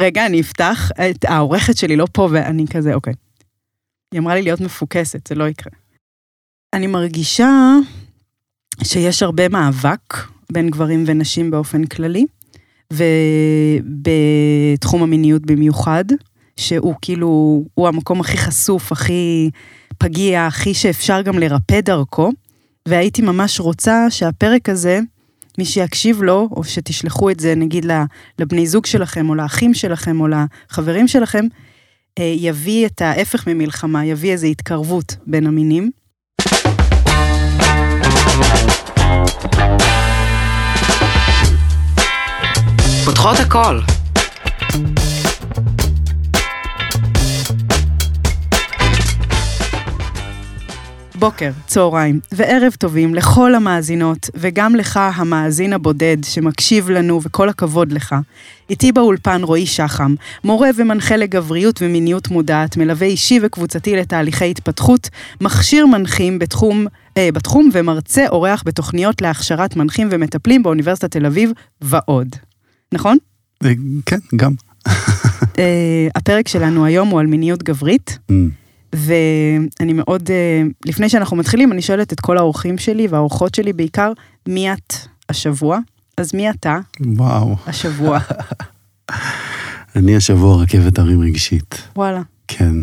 רגע, אני אפתח, את העורכת שלי לא פה, ואני כזה, אוקיי. היא אמרה לי להיות מפוקסת, זה לא יקרה. אני מרגישה שיש הרבה מאבק בין גברים ונשים באופן כללי, ובתחום המיניות במיוחד, שהוא כאילו, הוא המקום הכי חשוף, הכי פגיע, הכי שאפשר גם לרפא דרכו, והייתי ממש רוצה שהפרק הזה, מי שיקשיב לו, או שתשלחו את זה נגיד לבני זוג שלכם, או לאחים שלכם, או לחברים שלכם, אה, יביא את ההפך ממלחמה, יביא איזו התקרבות בין המינים. פותחות הכל. בוקר, צהריים וערב טובים לכל המאזינות, וגם לך, המאזין הבודד שמקשיב לנו, וכל הכבוד לך. איתי באולפן רועי שחם, מורה ומנחה לגבריות ומיניות מודעת, מלווה אישי וקבוצתי לתהליכי התפתחות, מכשיר מנחים בתחום, אה, בתחום ומרצה אורח בתוכניות להכשרת מנחים ומטפלים באוניברסיטת תל אביב ועוד. נכון? אה, כן, גם. אה, הפרק שלנו היום הוא על מיניות גברית. Mm. ואני מאוד, אה, לפני שאנחנו מתחילים, אני שואלת את כל האורחים שלי והאורחות שלי בעיקר, מי את השבוע? אז מי אתה? וואו. השבוע. אני השבוע רכבת הרים רגשית. וואלה. כן.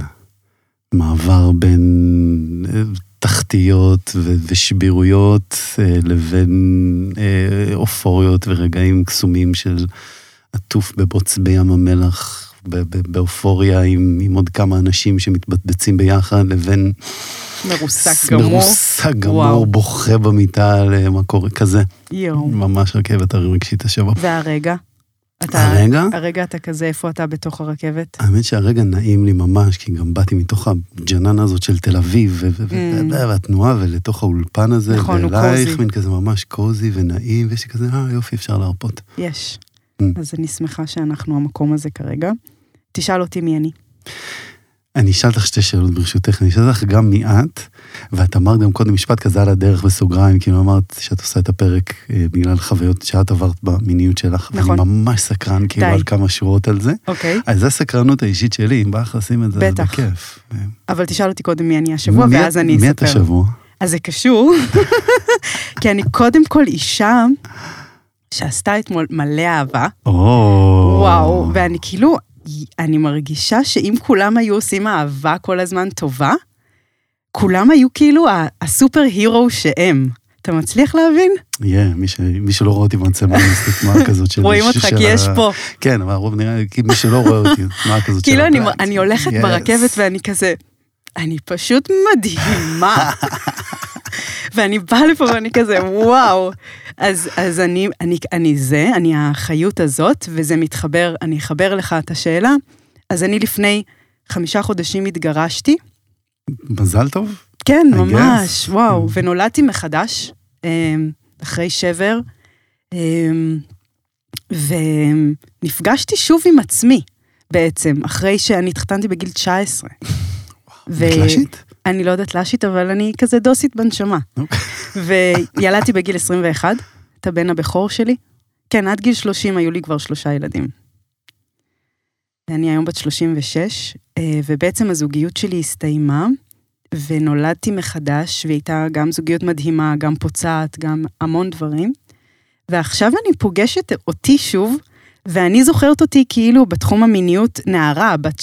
מעבר בין אה, תחתיות ושבירויות אה, לבין אופוריות ורגעים קסומים של עטוף בבוץ בים המלח באופוריה עם, עם עוד כמה אנשים שמתבצבצים ביחד, לבין... מרוסק גמור. מרוסק גמור, בוכה במיטה על מה קורה, כזה. יואו. ממש רכבת הרגשית השבוע. והרגע? אתה, הרגע? הרגע אתה כזה, איפה אתה בתוך הרכבת? האמת שהרגע נעים לי ממש, כי גם באתי מתוך הג'ננה הזאת של תל אביב, mm. והתנועה, ולתוך האולפן הזה, נכון, הוא קוזי. ואלייך מין כזה ממש קוזי ונעים, ויש לי כזה, אה, יופי, אפשר להרפות. יש. Mm. אז אני שמחה שאנחנו המקום הזה כרגע. תשאל אותי מי אני. אני אשאל אותך שתי שאלות ברשותך, אני אשאל אותך גם מי את, ואת אמרת גם קודם משפט כזה על הדרך בסוגריים, כאילו אמרת שאת עושה את הפרק אה, בגלל חוויות שאת עברת במיניות שלך, נכון. ואני ממש סקרן כאילו על כמה שורות על זה. אוקיי. אז זו הסקרנות האישית שלי, אם בא לך לשים את זה, בטח. בכיף. אבל תשאל אותי קודם מי אני השבוע, מי, ואז אני אספר. מי את השבוע? אז זה קשור, כי אני קודם כל אישה שעשתה אתמול מלא אהבה. או. וואו, ואני כאילו, אני מרגישה שאם כולם היו עושים אהבה כל הזמן טובה, כולם היו כאילו הסופר הירו שהם. אתה מצליח להבין? כן, yeah, מי שלא רואה אותי במצלמה, אני עושה תנועה כזאת של... רואים אותך כי יש פה. כן, אבל הרוב נראה, כי מי שלא רואה אותי, תנועה כזאת של... כאילו אני הולכת ברכבת ואני כזה, אני פשוט מדהימה. ואני באה לפה ואני כזה, וואו. אז, אז אני, אני, אני זה, אני החיות הזאת, וזה מתחבר, אני אחבר לך את השאלה. אז אני לפני חמישה חודשים התגרשתי. מזל טוב. כן, ממש, guess. וואו. Mm. ונולדתי מחדש, אמ, אחרי שבר, אמ, ונפגשתי שוב עם עצמי, בעצם, אחרי שאני התחתנתי בגיל 19. ו- אני לא יודעת להשית, אבל אני כזה דוסית בנשמה. אוקיי. וילדתי בגיל 21, את הבן הבכור שלי. כן, עד גיל 30 היו לי כבר שלושה ילדים. אני היום בת 36, אה, ובעצם הזוגיות שלי הסתיימה, ונולדתי מחדש, והיא הייתה גם זוגיות מדהימה, גם פוצעת, גם המון דברים. ועכשיו אני פוגשת אותי שוב, ואני זוכרת אותי כאילו בתחום המיניות נערה, בת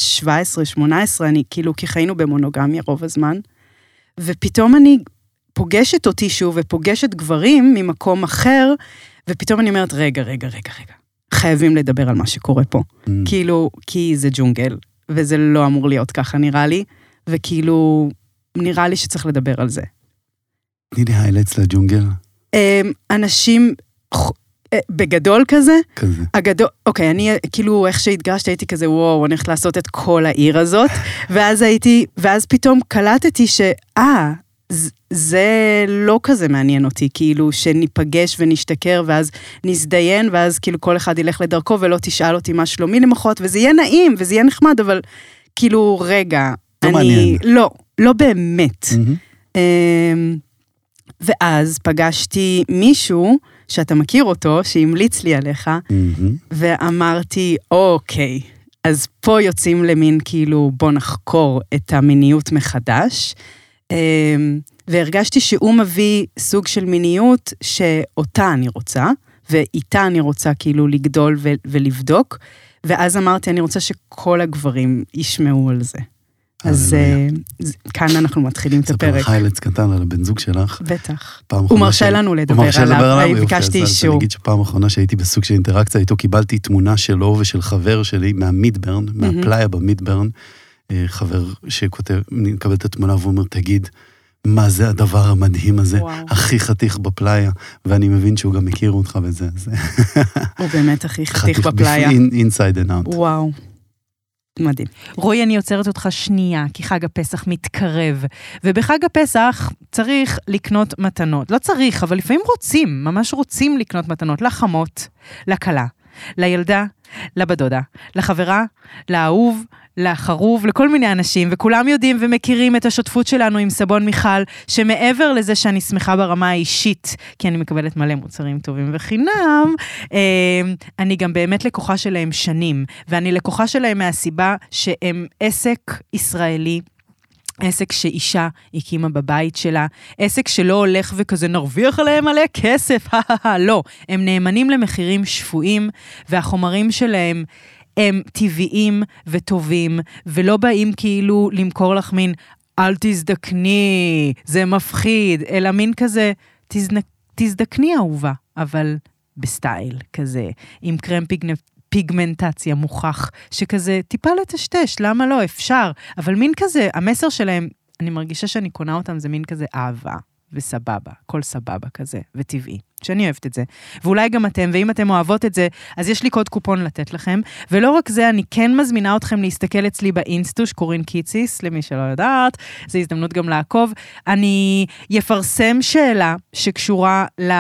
17-18, אני כאילו, כי חיינו במונוגמיה רוב הזמן, ופתאום אני פוגשת אותי שוב ופוגשת גברים ממקום אחר, ופתאום אני אומרת, רגע, רגע, רגע, רגע, חייבים לדבר על מה שקורה פה. Mm. כאילו, כי זה ג'ונגל, וזה לא אמור להיות ככה נראה לי, וכאילו, נראה לי שצריך לדבר על זה. תני לי היילץ לג'ונגל. אמ, אנשים בגדול כזה. כזה. הגדול, אוקיי, אני כאילו, איך שהתגרשתי הייתי כזה, וואו, אני הולכת לעשות את כל העיר הזאת, ואז הייתי, ואז פתאום קלטתי שאה, זה לא כזה מעניין אותי, כאילו, שניפגש ונשתכר, ואז נזדיין, ואז כאילו כל אחד ילך לדרכו ולא תשאל אותי מה שלומי למחרת, וזה יהיה נעים, וזה יהיה נחמד, אבל כאילו, רגע, לא אני... מעניין. לא, לא באמת. Mm-hmm. ואז פגשתי מישהו, שאתה מכיר אותו, שהמליץ לי עליך, mm-hmm. ואמרתי, אוקיי, אז פה יוצאים למין כאילו, בוא נחקור את המיניות מחדש. אמ, והרגשתי שהוא מביא סוג של מיניות שאותה אני רוצה, ואיתה אני רוצה כאילו לגדול ולבדוק. ואז אמרתי, אני רוצה שכל הגברים ישמעו על זה. אז uh, כאן אנחנו מתחילים את הפרק. ספר חיילץ קטן על הבן זוג שלך. בטח. הוא מרשה לנו לדבר עליו, ביקשתי אישור. אני אגיד שפעם אחרונה שהייתי בסוג של אינטראקציה איתו, קיבלתי תמונה שלו ושל חבר שלי מהמידברן, מהפלאיה במידברן. אה, חבר שכותב, מקבל את התמונה ואומר, תגיד, מה זה הדבר המדהים הזה, וואו. הכי חתיך בפלאיה, ואני מבין שהוא גם מכיר אותך בזה. הוא באמת הכי חתיך בפלאיה. חתיך inside and out. וואו. מדהים. רועי, אני עוצרת אותך שנייה, כי חג הפסח מתקרב. ובחג הפסח צריך לקנות מתנות. לא צריך, אבל לפעמים רוצים, ממש רוצים לקנות מתנות לחמות, לכלה, לילדה, לדודה, לחברה, לאהוב, לחרוב, לכל מיני אנשים, וכולם יודעים ומכירים את השותפות שלנו עם סבון מיכל, שמעבר לזה שאני שמחה ברמה האישית, כי אני מקבלת מלא מוצרים טובים וחינם, אה, אני גם באמת לקוחה שלהם שנים, ואני לקוחה שלהם מהסיבה שהם עסק ישראלי. עסק שאישה הקימה בבית שלה, עסק שלא הולך וכזה נרוויח עליהם מלא כסף, לא, הם נאמנים למחירים שפויים, והחומרים שלהם הם טבעיים וטובים, ולא באים כאילו למכור לך מין, אל תזדקני, זה מפחיד, אלא מין כזה, תזדקני אהובה, אבל בסטייל כזה, עם קרם פיגנ... פיגמנטציה מוכח, שכזה טיפה לטשטש, למה לא, אפשר, אבל מין כזה, המסר שלהם, אני מרגישה שאני קונה אותם, זה מין כזה אהבה. וסבבה, הכל סבבה כזה, וטבעי, שאני אוהבת את זה. ואולי גם אתם, ואם אתם אוהבות את זה, אז יש לי קוד קופון לתת לכם. ולא רק זה, אני כן מזמינה אתכם להסתכל אצלי באינסטוש, קורין קיציס, למי שלא יודעת, זו הזדמנות גם לעקוב. אני אפרסם שאלה שקשורה ל...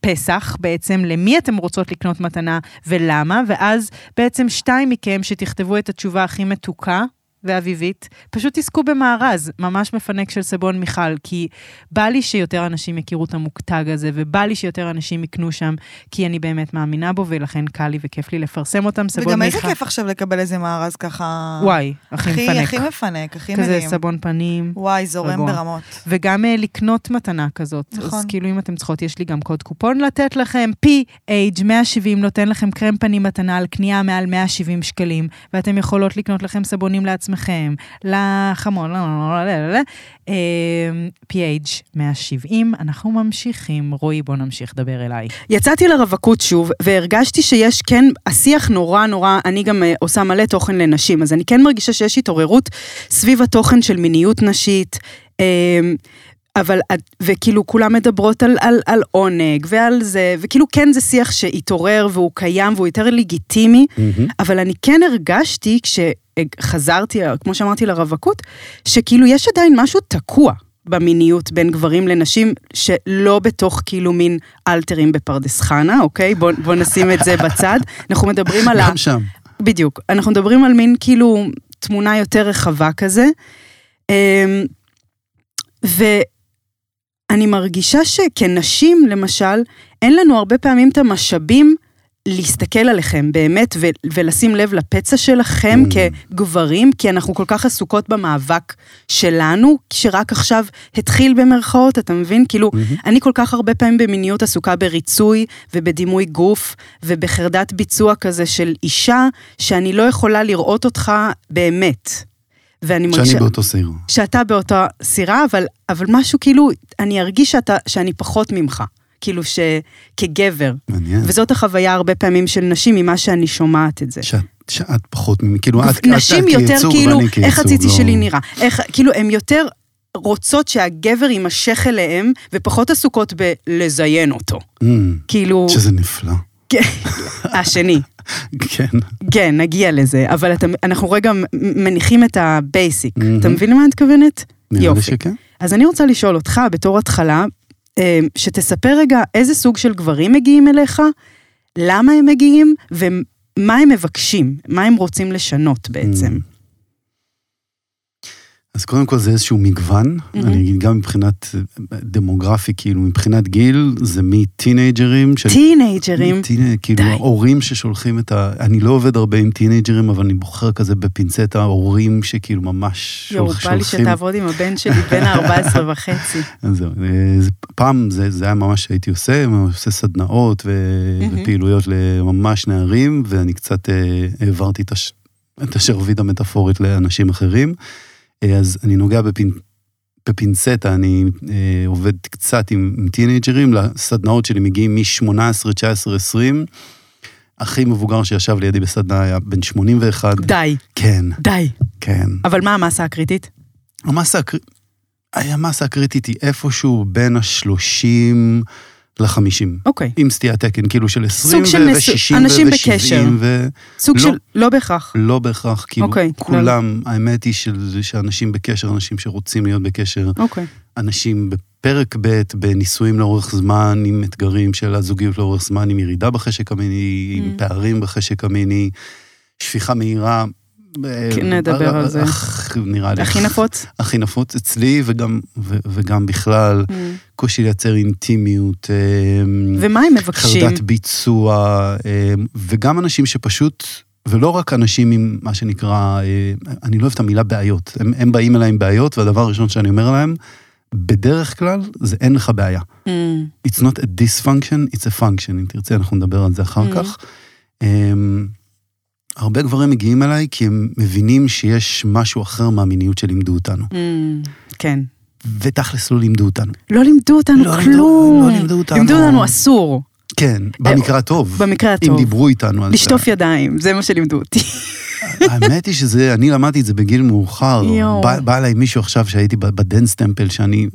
פסח בעצם, למי אתם רוצות לקנות מתנה ולמה, ואז בעצם שתיים מכם שתכתבו את התשובה הכי מתוקה, ואביבית, פשוט תזכו במארז, ממש מפנק של סבון מיכל, כי בא לי שיותר אנשים יכירו את המוקטג הזה, ובא לי שיותר אנשים יקנו שם, כי אני באמת מאמינה בו, ולכן קל לי וכיף לי לפרסם אותם, סבון מיכל. וגם איזה כיף עכשיו לקבל איזה מארז ככה... וואי, הכי מפנק. הכי מפנק, הכי מדהים. כזה סבון פנים. וואי, זורם רגוע. ברמות. וגם uh, לקנות מתנה כזאת. נכון. אז כאילו אם אתם צריכות, יש לי גם קוד קופון לתת לכם, PH 170 נותן לכם קרם פנים מתנה על קנייה מעל 170 שקלים, ואתם יכולות לקנות לכם סבונים לעצמכם. עצמכם לחמון, לא, לא, לא, PH 170, אנחנו ממשיכים. רועי, בוא נמשיך, דבר אליי. יצאתי לרווקות שוב, והרגשתי שיש כן, השיח נורא נורא, אני גם עושה מלא תוכן לנשים, אז אני כן מרגישה שיש התעוררות סביב התוכן של מיניות נשית. אבל, וכאילו כולם מדברות על, על, על עונג ועל זה, וכאילו כן זה שיח שהתעורר והוא קיים והוא יותר לגיטימי, mm-hmm. אבל אני כן הרגשתי כשחזרתי, כמו שאמרתי, לרווקות, שכאילו יש עדיין משהו תקוע. במיניות בין גברים לנשים, שלא בתוך כאילו מין אלתרים בפרדס חנה, אוקיי? בוא, בוא נשים את זה בצד. אנחנו מדברים על ה... גם שם. בדיוק. אנחנו מדברים על מין כאילו תמונה יותר רחבה כזה. אמ, ו... אני מרגישה שכנשים, למשל, אין לנו הרבה פעמים את המשאבים להסתכל עליכם באמת ו- ולשים לב לפצע שלכם mm. כגברים, כי אנחנו כל כך עסוקות במאבק שלנו, שרק עכשיו התחיל במרכאות, אתה מבין? כאילו, mm-hmm. אני כל כך הרבה פעמים במיניות עסוקה בריצוי ובדימוי גוף ובחרדת ביצוע כזה של אישה, שאני לא יכולה לראות אותך באמת. ואני מרגישה... שאני באותו סירה. שאתה באותה סירה, אבל, אבל משהו כאילו, אני ארגיש שאתה, שאני פחות ממך. כאילו שכגבר. מעניין. וזאת החוויה הרבה פעמים של נשים ממה שאני שומעת את זה. שאת, שאת פחות, כאילו את, נשים את, יותר כייצוג, כאילו, איך הציצי לא... שלי נראה. איך, כאילו, הן יותר רוצות שהגבר יימשך אליהם, ופחות עסוקות בלזיין אותו. Mm, כאילו... שזה נפלא. כן, השני. כן. כן, נגיע לזה, אבל אתה, אנחנו רגע מניחים את ה basic. Mm-hmm. אתה מבין למה את מתכוונת? נראה לי שכן. אז אני רוצה לשאול אותך, בתור התחלה, שתספר רגע איזה סוג של גברים מגיעים אליך, למה הם מגיעים, ומה הם מבקשים, מה הם רוצים לשנות בעצם. Mm. אז קודם כל זה איזשהו מגוון, מהמם. אני אגיד גם מבחינת דמוגרפי, כאילו מבחינת גיל, זה מטינאייג'רים, של- טינאייג'רים. טינ- כאילו די. ההורים ששולחים את ה... אני לא עובד הרבה עם טינג'רים, אבל אני בוחר כזה בפינצטה, הורים שכאילו ממש יואו, שולח- בא לי שולחים. שתעבוד עם הבן שלי בן ה-14 וחצי. אז זהו, אה, פעם זה, זה היה ממש שהייתי עושה, עושה סדנאות ו... מהמם. ופעילויות לממש נערים, ואני קצת אה, העברתי את, הש... את השרביט המטאפורית לאנשים אחרים. אה, אז אני נוגע בפינ... בפינצטה, אני אה, עובד קצת עם, עם טינג'רים, לסדנאות שלי מגיעים מ-18, 19, 20. הכי מבוגר שישב לידי בסדנה היה בן 81. די, כן, די. כן. אבל מה המסה הקריטית? המסה, הקר... המסה הקריטית היא איפשהו בין ה-30 ל-50. אוקיי. עם סטיית תקן, כאילו של 20 סוג של נשוא- ו-60 אנשים ו- בקשר. ו-70 ו... סוג לא. של, לא בהכרח. לא בהכרח, כאילו, אוקיי, כולם, האמת היא של- שאנשים בקשר, אנשים שרוצים להיות בקשר, אוקיי. אנשים בפרק ב', בנישואים לאורך זמן, עם אתגרים של הזוגיות לאורך זמן, עם ירידה בחשק המיני, עם Mm. פערים בחשק המיני, שפיכה מהירה. כן, נדבר על זה. נראה לי. הכי נפוץ? הכי נפוץ אצלי, וגם, ו, וגם בכלל, קושי לייצר אינטימיות, אה, ומה הם מבקשים? חרדת ביצוע, אה, וגם אנשים שפשוט, ולא רק אנשים עם מה שנקרא, אה, אני לא אוהב את המילה בעיות, הם, הם באים אליי עם בעיות, והדבר הראשון שאני אומר להם, בדרך כלל זה אין לך בעיה. Mm, It's not a dysfunction, it's a function, אם תרצה אנחנו נדבר על זה אחר Mhm. כך. Um, הרבה גברים מגיעים אליי כי הם מבינים שיש משהו אחר מהמיניות שלימדו אותנו. mm, כן. ותכלס לא לימדו אותנו. לא לימדו אותנו לא כלום. לא לימדו אותנו. לימדו אותנו אסור, כן, במקרה הטוב. במקרה אם הטוב. דיברו איתנו על זה. לשטוף ידיים, זה מה שלימדו אותי. האמת היא שזה, אני למדתי את זה בגיל מאוחר. בא, בא אליי מישהו עכשיו שהייתי בדנס טמפל, שאני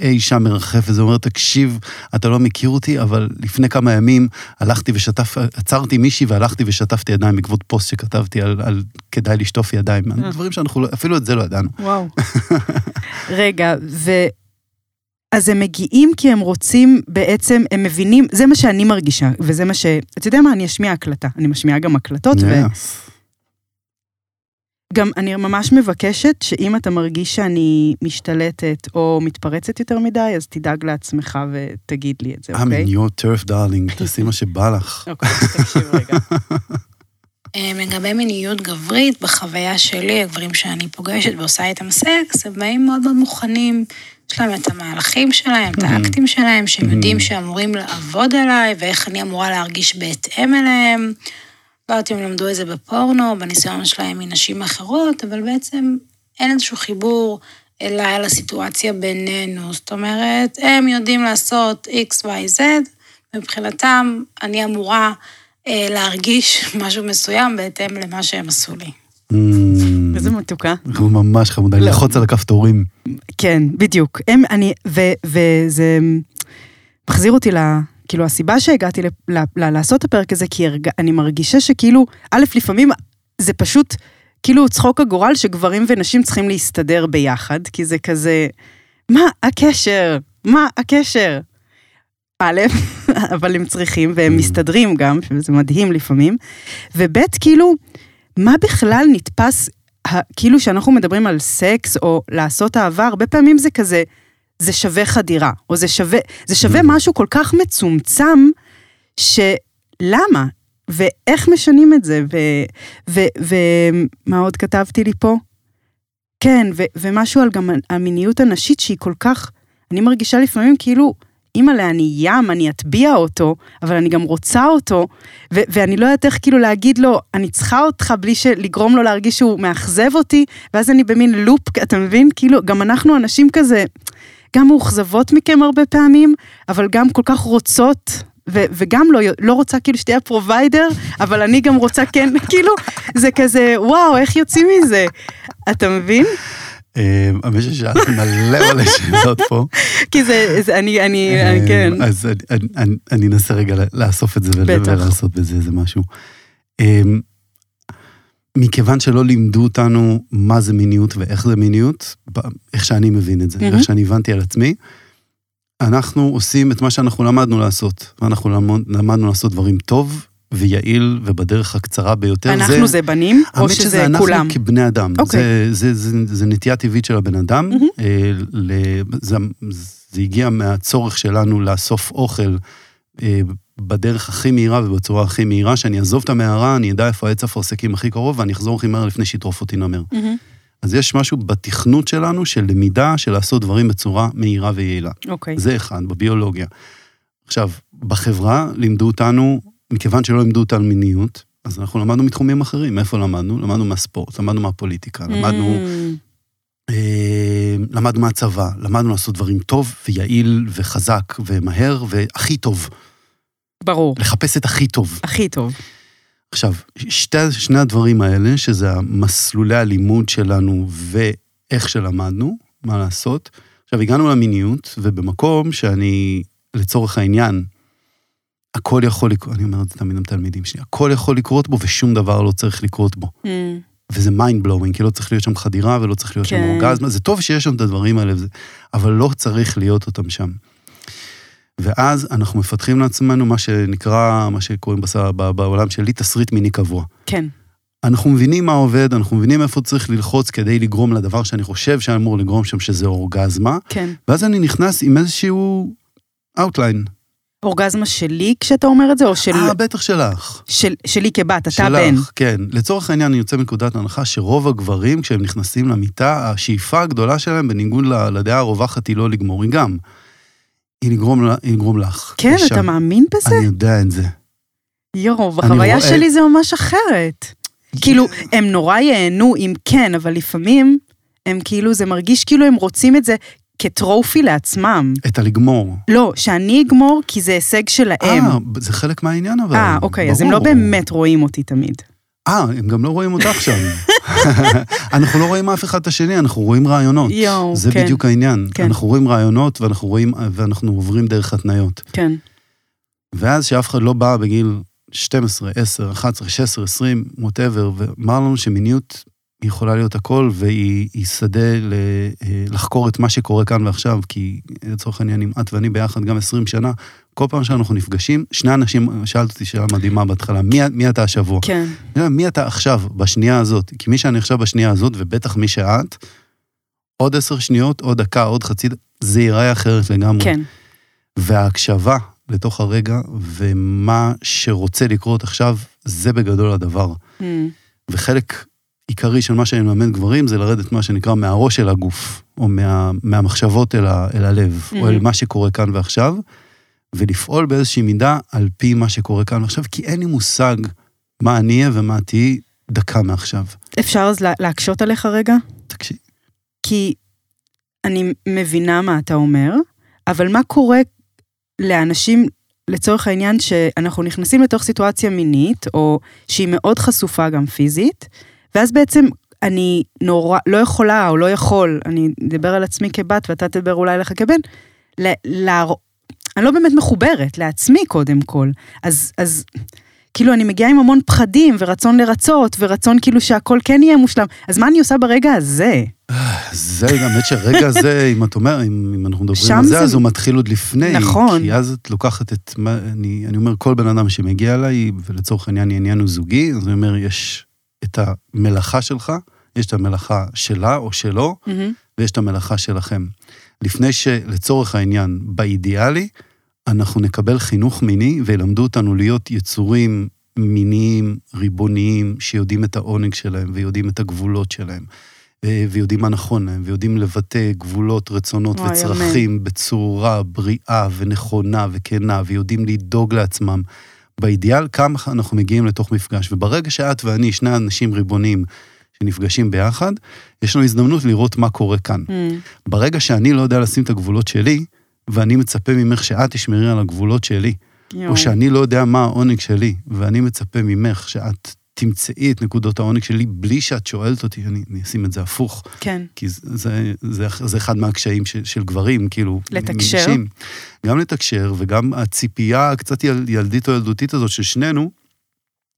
אי שם מרחף וזה אומר, תקשיב, אתה לא מכיר אותי, אבל לפני כמה ימים הלכתי ושטף, עצרתי מישהי והלכתי ושטפתי ידיים בעקבות פוסט שכתבתי על, על כדאי לשטוף ידיים. אה. דברים שאנחנו, לא- אפילו את זה לא ידענו. וואו. רגע, ו... אז הם מגיעים כי הם רוצים בעצם, הם מבינים, זה מה שאני מרגישה, וזה מה ש... אתה יודע מה, אני אשמיע הקלטה. אני משמיעה גם הקלטות, Yes. וגם אני ממש מבקשת שאם אתה מרגיש שאני משתלטת או מתפרצת יותר מדי, אז תדאג לעצמך ותגיד לי את זה, I'm אוקיי? in your turf darling, תעשי מה שבא לך. אוקיי, תקשיב רגע. אה, לגבי מיניות גברית, בחוויה שלי, הגברים שאני פוגשת ועושה איתם סקס, הם באים מאוד מאוד מוכנים. יש להם את המהלכים שלהם, את האקטים שלהם, שהם יודעים שאמורים לעבוד עליי, ואיך אני אמורה להרגיש בהתאם אליהם. לא יודעת אם הם למדו את זה בפורנו, בניסיון שלהם מנשים אחרות, אבל בעצם אין איזשהו חיבור אליי, על הסיטואציה בינינו. זאת אומרת, הם יודעים לעשות X, Y, Z, מבחינתם אני אמורה אה, להרגיש משהו מסוים בהתאם למה שהם עשו לי. Mm, איזה מתוקה. אנחנו ממש חמודה, לא. ללחוץ על הכפתורים. כן, בדיוק. הם, אני, ו, וזה מחזיר אותי ל... כאילו, הסיבה שהגעתי ל, ל, ל, לעשות את הפרק הזה, כי הרג, אני מרגישה שכאילו, א', לפעמים זה פשוט כאילו צחוק הגורל שגברים ונשים צריכים להסתדר ביחד, כי זה כזה, מה הקשר? מה הקשר? א', אבל הם צריכים, והם מסתדרים גם, שזה מדהים לפעמים, וב', כאילו, מה בכלל נתפס, כאילו שאנחנו מדברים על סקס או לעשות אהבה, הרבה פעמים זה כזה, זה שווה חדירה, או זה שווה, זה שווה משהו כל כך מצומצם, שלמה? ואיך משנים את זה? ומה עוד כתבתי לי פה? כן, ו- ומשהו על גם המיניות הנשית שהיא כל כך, אני מרגישה לפעמים כאילו, אימא'לה, אני ים, אני אטביע אותו, אבל אני גם רוצה אותו, ו- ואני לא יודעת איך כאילו להגיד לו, אני צריכה אותך בלי לגרום לו להרגיש שהוא מאכזב אותי, ואז אני במין loop, אתה מבין? כאילו, גם אנחנו אנשים כזה, גם מאוכזבות מכם הרבה פעמים, אבל גם כל כך רוצות. ו- וגם לא, לא רוצה כאילו שתהיה provider, אבל אני גם רוצה כן, כאילו, זה כזה, וואו, איך יוצאים מזה? אתה מבין? אה, האמת ששאלתי מלא מלא שאלות פה. כי זה, זה אני, אני, כן. אה, אז אני- אנסה רגע לאסוף את זה. ולעשות בזה איזה משהו. מכיוון שלא לימדו אותנו מה זה מיניות ואיך זה מיניות, איך שאני מבין את זה, מהמם. איך שאני הבנתי על עצמי, אנחנו עושים את מה שאנחנו למדנו לעשות. ואנחנו למד- למדנו לעשות דברים טוב, ויעיל ובדרך הקצרה ביותר. אנחנו זה בנים, או האמת שזה אנחנו כולם? כבני אדם. אוקיי. זה, זה, זה, זה נטייה טבעית של הבן אדם. מהמם. אה, ל, זה, זה הגיע מהצורך שלנו לאסוף אוכל אה, בדרך הכי מהירה ובצורה הכי מהירה, שאני אעזוב את המערה, אני אדע איפה העץ אפרסקים הכי קרוב, ואני אחזור הכי מהר לפני שיטרוף אותי נמר. מהמם. אז יש משהו בתכנות שלנו של למידה, של לעשות דברים בצורה מהירה ויעילה. אוקיי. זה אחד, בביולוגיה. עכשיו, בחברה לימדו אותנו, מכיוון שלא לימדו אותנו מיניות, אז אנחנו למדנו מתחומים אחרים. מאיפה למדנו? למדנו מהספורט, למדנו מהפוליטיקה, למדנו, Mm, אה, למדנו מהצבא, למדנו לעשות דברים טוב ויעיל וחזק ומהר והכי טוב. ברור, לחפש את הכי טוב. הכי טוב. עכשיו, שתי, שני הדברים האלה, שזה המסלולי הלימוד שלנו ואיך שלמדנו, מה לעשות. עכשיו, הגענו למיניות, ובמקום שאני, לצורך העניין, הכל יכול לקרות, אני אומר את זה תמיד לתלמידים שלי, הכל יכול לקרות בו ושום דבר לא צריך לקרות בו. Mm, וזה mind blowing, כי לא צריך להיות שם חדירה ולא צריך להיות שם כן. אורגזמה, זה טוב שיש שם את הדברים האלה, אבל לא צריך להיות אותם שם. ואז אנחנו מפתחים לעצמנו מה שנקרא, מה שקוראים בס- ב- בעולם שלי, תסריט מיני קבוע. כן, אנחנו מבינים מה עובד, אנחנו מבינים איפה צריך ללחוץ כדי לגרום לדבר שאני חושב שאמור לגרום שם, שזה אורגזמה, כן. ואז אני נכנס עם איזשהו outline. אורגזמה שלי כשאתה אומר את זה, או של, אה, בטח שלך. של, שלי כבת, אתה שלך, בן. כן. לצורך העניין, אני יוצא מנקודת הנחה שרוב הגברים, כשהם נכנסים למיטה, השאיפה הגדולה שלהם, בניגוד לדעה הרווחת, היא לא לגמור, היא גם. היא לגרום לך. כן, אישה. אתה מאמין בזה? אני יודע את זה. יואו, בחוויה רואה- שלי זה ממש אחרת. כאילו, הם נורא ייהנו אם כן, אבל לפעמים הם כאילו, זה מרגיש כאילו הם רוצים את זה כטרופי לעצמם. את הלגמור. לא, שאני אגמור כי זה הישג שלהם. אה, זה חלק מהעניין אבל. אה, אוקיי, אז הם לא ברור. באמת רואים אותי תמיד. אה, הם גם לא רואים אותך שם. אנחנו לא רואים אף אחד את השני, אנחנו רואים רעיונות. יואו, זה כן. בדיוק העניין. כן. אנחנו רואים רעיונות ואנחנו רואים, ואנחנו עוברים דרך התניות. כן. ואז שאף אחד לא בא בגיל 12, 10, 11, 16, 20, ווטאבר, ואמר לנו שמיניות היא יכולה להיות הכל, והיא היא שדה ל, אה, לחקור את מה שקורה כאן ועכשיו, כי לצורך העניין, אם את ואני ביחד גם 20 שנה, כל פעם שאנחנו נפגשים, שני אנשים, שאלת אותי שאלה מדהימה בהתחלה, מי, מי אתה השבוע? כן. מי אתה עכשיו, בשנייה הזאת? כי מי שאני עכשיו בשנייה הזאת, ובטח מי שאת, עוד עשר שניות, עוד דקה, עוד חצי זה ייראה אחרת לגמרי. כן. וההקשבה לתוך הרגע, ומה שרוצה לקרות עכשיו, זה בגדול הדבר. Mm, וחלק עיקרי של מה שאני מלמד גברים, זה לרדת מה שנקרא מהראש של הגוף, או מה, מהמחשבות אל, ה, אל הלב, או אל. מה שקורה כאן ועכשיו, ולפעול באיזושהי מידה על פי מה שקורה כאן ועכשיו, כי אין לי מושג מה אני אהיה ומה תהיי דקה מעכשיו. אפשר אז לה- להקשות עליך רגע? תקשיב. כי אני מבינה מה אתה אומר, אבל מה קורה לאנשים, לצורך העניין, שאנחנו נכנסים לתוך סיטואציה מינית, או שהיא מאוד חשופה גם פיזית, ואז בעצם אני נורא, לא יכולה או לא יכול, אני אדבר על עצמי כבת ואתה תדבר אולי עליך כבן, ל, להר... אני לא באמת מחוברת לעצמי קודם כל. אז, אז כאילו אני מגיעה עם המון פחדים ורצון לרצות, ורצון כאילו שהכל כן יהיה מושלם. אז מה אני עושה ברגע הזה? זה האמת שהרגע הזה, אם את אומרת, אם, אם אנחנו מדברים על זה, זה- אז הוא מתחיל עוד לפני. נכון. כי אז את לוקחת את מה, אני, אני אומר, כל בן אדם שמגיע אליי, ולצורך העניין העניין הוא זוגי, אז אני אומר, יש את המלאכה שלך, יש את המלאכה שלה או שלו, מהמם. ויש את המלאכה שלכם. לפני שלצורך העניין, באידיאלי, אנחנו נקבל חינוך מיני וילמדו אותנו להיות יצורים מיניים, ריבוניים, שיודעים את העונג שלהם ויודעים את הגבולות שלהם. אה, ויודעים מה נכון להם, ויודעים לבטא גבולות, רצונות וואי, וצרכים בצורה בריאה ונכונה וכנה, ויודעים לדאוג לעצמם. באידיאל, כמה אנחנו מגיעים לתוך מפגש. וברגע שאת ואני, שני אנשים ריבוניים שנפגשים ביחד, יש לנו הזדמנות לראות מה קורה כאן. מהמם. ברגע שאני לא יודע לשים את הגבולות שלי, ואני מצפה ממך שאת תשמרי על הגבולות שלי, יואו. או שאני לא יודע מה העונג שלי, ואני מצפה ממך שאת תמצאי את נקודות העונג שלי בלי שאת שואלת אותי, אני, אני אשים את זה הפוך, כן. כי זה, זה, זה, זה אחד מהקשיים של, של גברים, כאילו, לתקשר. מנשים. גם לתקשר, וגם הציפייה הקצת יל, ילדית או ילדותית הזאת של שנינו,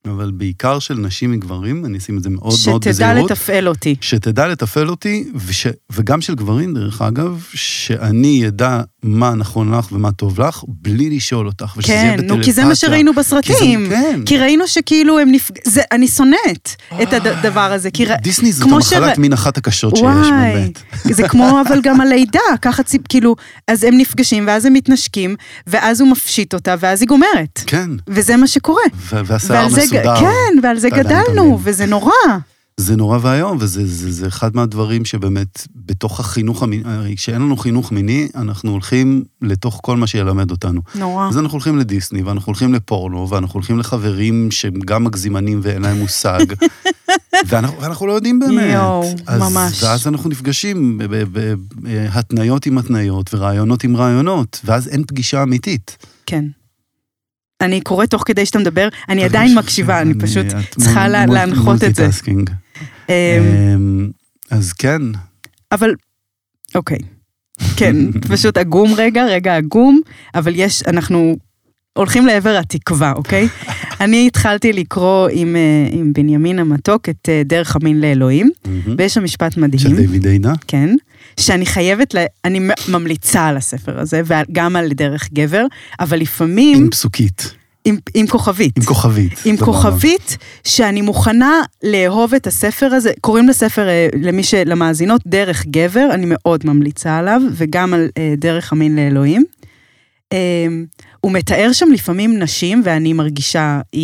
אבל בעיקר של נשים מגברים, אני אשים את זה מאוד מאוד שתדע בזהירות. לתפעל אותי. שתדע לתפעל אותי, וש... וגם של גברים, דרך אגב, שאני אדע מה נכון לך ומה טוב לך, בלי לשאול אותך, ושזה יהיה כן, בטלפתיה. נו, כי זה מה שראינו כי זה- בסרטים. כן. כי ראינו שכאילו הם נפג... זה, אני שונאת את הדבר הזה. כי... דיסני זאת כמו המחלת שר- מין אחת הקשות שיש, וואי, באמת. זה כמו אבל גם הלידה, ככה ציפ... כאילו, אז הם נפגשים, ואז הם מתנשקים, ואז הוא מפשיט אותה, ואז היא גומרת. כן, וזה מה שקורה. ו- והשיער מסודר. כן, ועל זה גדלנו. וזה נורא. זה נורא ואיום, וזה זה, זה אחד מהדברים שבאמת, בתוך החינוך המיני, הרי כשאין לנו חינוך מיני, אנחנו הולכים לתוך כל מה שילמד אותנו. נורא. אז אנחנו הולכים לדיסני, ואנחנו הולכים לפורנו, ואנחנו הולכים לחברים שהם גם מגזימנים ואין להם מושג, ואנחנו, ואנחנו לא יודעים באמת. יואו, אז, ממש. ואז אנחנו נפגשים בהתניות עם התניות ורעיונות עם רעיונות, ואז אין פגישה אמיתית. כן. אני קוראת תוך כדי שאתה מדבר, אני עדיין מקשיבה, אני פשוט צריכה להנחות את זה. אמ, אמ, אז כן, אבל, אוקיי. כן, פשוט עגום רגע, רגע עגום, אבל יש, אנחנו הולכים לעבר התקווה, אוקיי? אני התחלתי לקרוא עם, אה, עם בנימין המתוק את אה, דרך המין לאלוהים. ויש שם משפט של מדהים, דיוויד עינה. כן, שאני חייבת, ל... אני ממליצה על הספר הזה, וגם על דרך גבר, אבל לפעמים עם פסוקית, עם, עם כוכבית. עם כוכבית. עם. כוכבית, שאני מוכנה לאהוב את הספר הזה, קוראים לספר, אה, למי ש... למאזינות, דרך גבר, אני מאוד ממליצה עליו, וגם על אה, דרך המין לאלוהים. אה, הוא מתאר שם לפעמים נשים, ואני מרגישה אה,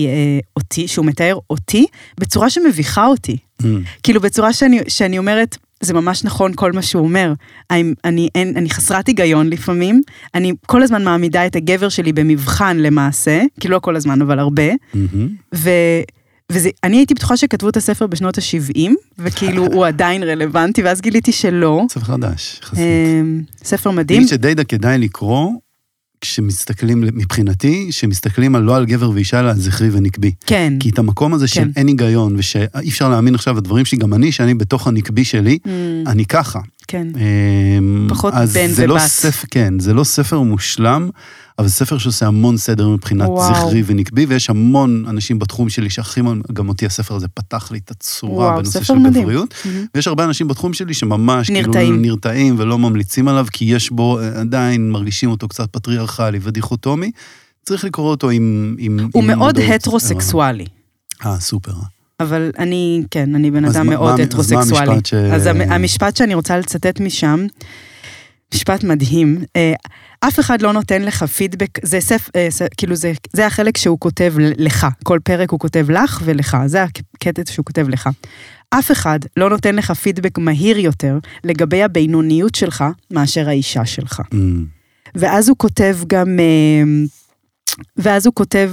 אותי, שהוא מתאר אותי, בצורה שמביכה אותי. אמ, כאילו בצורה שאני, שאני אומרת, זה ממש נכון כל מה שהוא אומר. אני, אני, אין, אני חסרת היגיון לפעמים, אני כל הזמן מעמידה את הגבר שלי במבחן למעשה, כאילו לא כל הזמן, אבל הרבה, מהמם. ו... וזה, אני הייתי בטוחה שכתבו את הספר בשנות ה-70, וכאילו הוא עדיין רלוונטי, ואז גיליתי שלא. ספר חדש, יחסית. אמ, ספר מדהים. תגיד שדי כדאי לקרוא, כשמסתכלים, מבחינתי, שמסתכלים על לא על גבר ואישה, אלא על זכרי ונקבי. כן. כי את המקום הזה של כן. אין היגיון, ושאי אפשר להאמין עכשיו בדברים שלי, גם אני, שאני בתוך הנקבי שלי, אמ, אני ככה. כן. אמ, פחות בן זה לא ובת. ספר, כן, זה לא ספר מושלם, אבל זה ספר שעושה המון סדר מבחינת וואו. זכרי ונקבי, ויש המון אנשים בתחום שלי שהכי, גם אותי הספר הזה פתח לי את הצורה וואו, בנושא של. גבריות. אמ, ויש הרבה אנשים בתחום שלי שממש נרתעים. כאילו נרתעים ולא ממליצים עליו, כי יש בו, אה, עדיין מרגישים אותו קצת פטריארכלי ודיכוטומי. צריך לקרוא אותו עם... עם הוא עם מאוד מודעות. הטרוסקסואלי. אה, סופר. אבל אני, כן, אני בן אדם מאוד מה- אז מה הטרוסקסואלי. המשפט ש- אז המ- המשפט שאני רוצה לצטט משם, משפט מדהים, אה, אף אחד לא נותן לך פידבק, זה סף, אה, כאילו זה, זה החלק שהוא כותב לך, כל פרק הוא כותב לך ולך, זה הקטע שהוא כותב לך. אף אחד לא נותן לך פידבק מהיר יותר לגבי הבינוניות שלך מאשר האישה שלך. אמ, ואז הוא כותב גם, אה, ואז הוא כותב,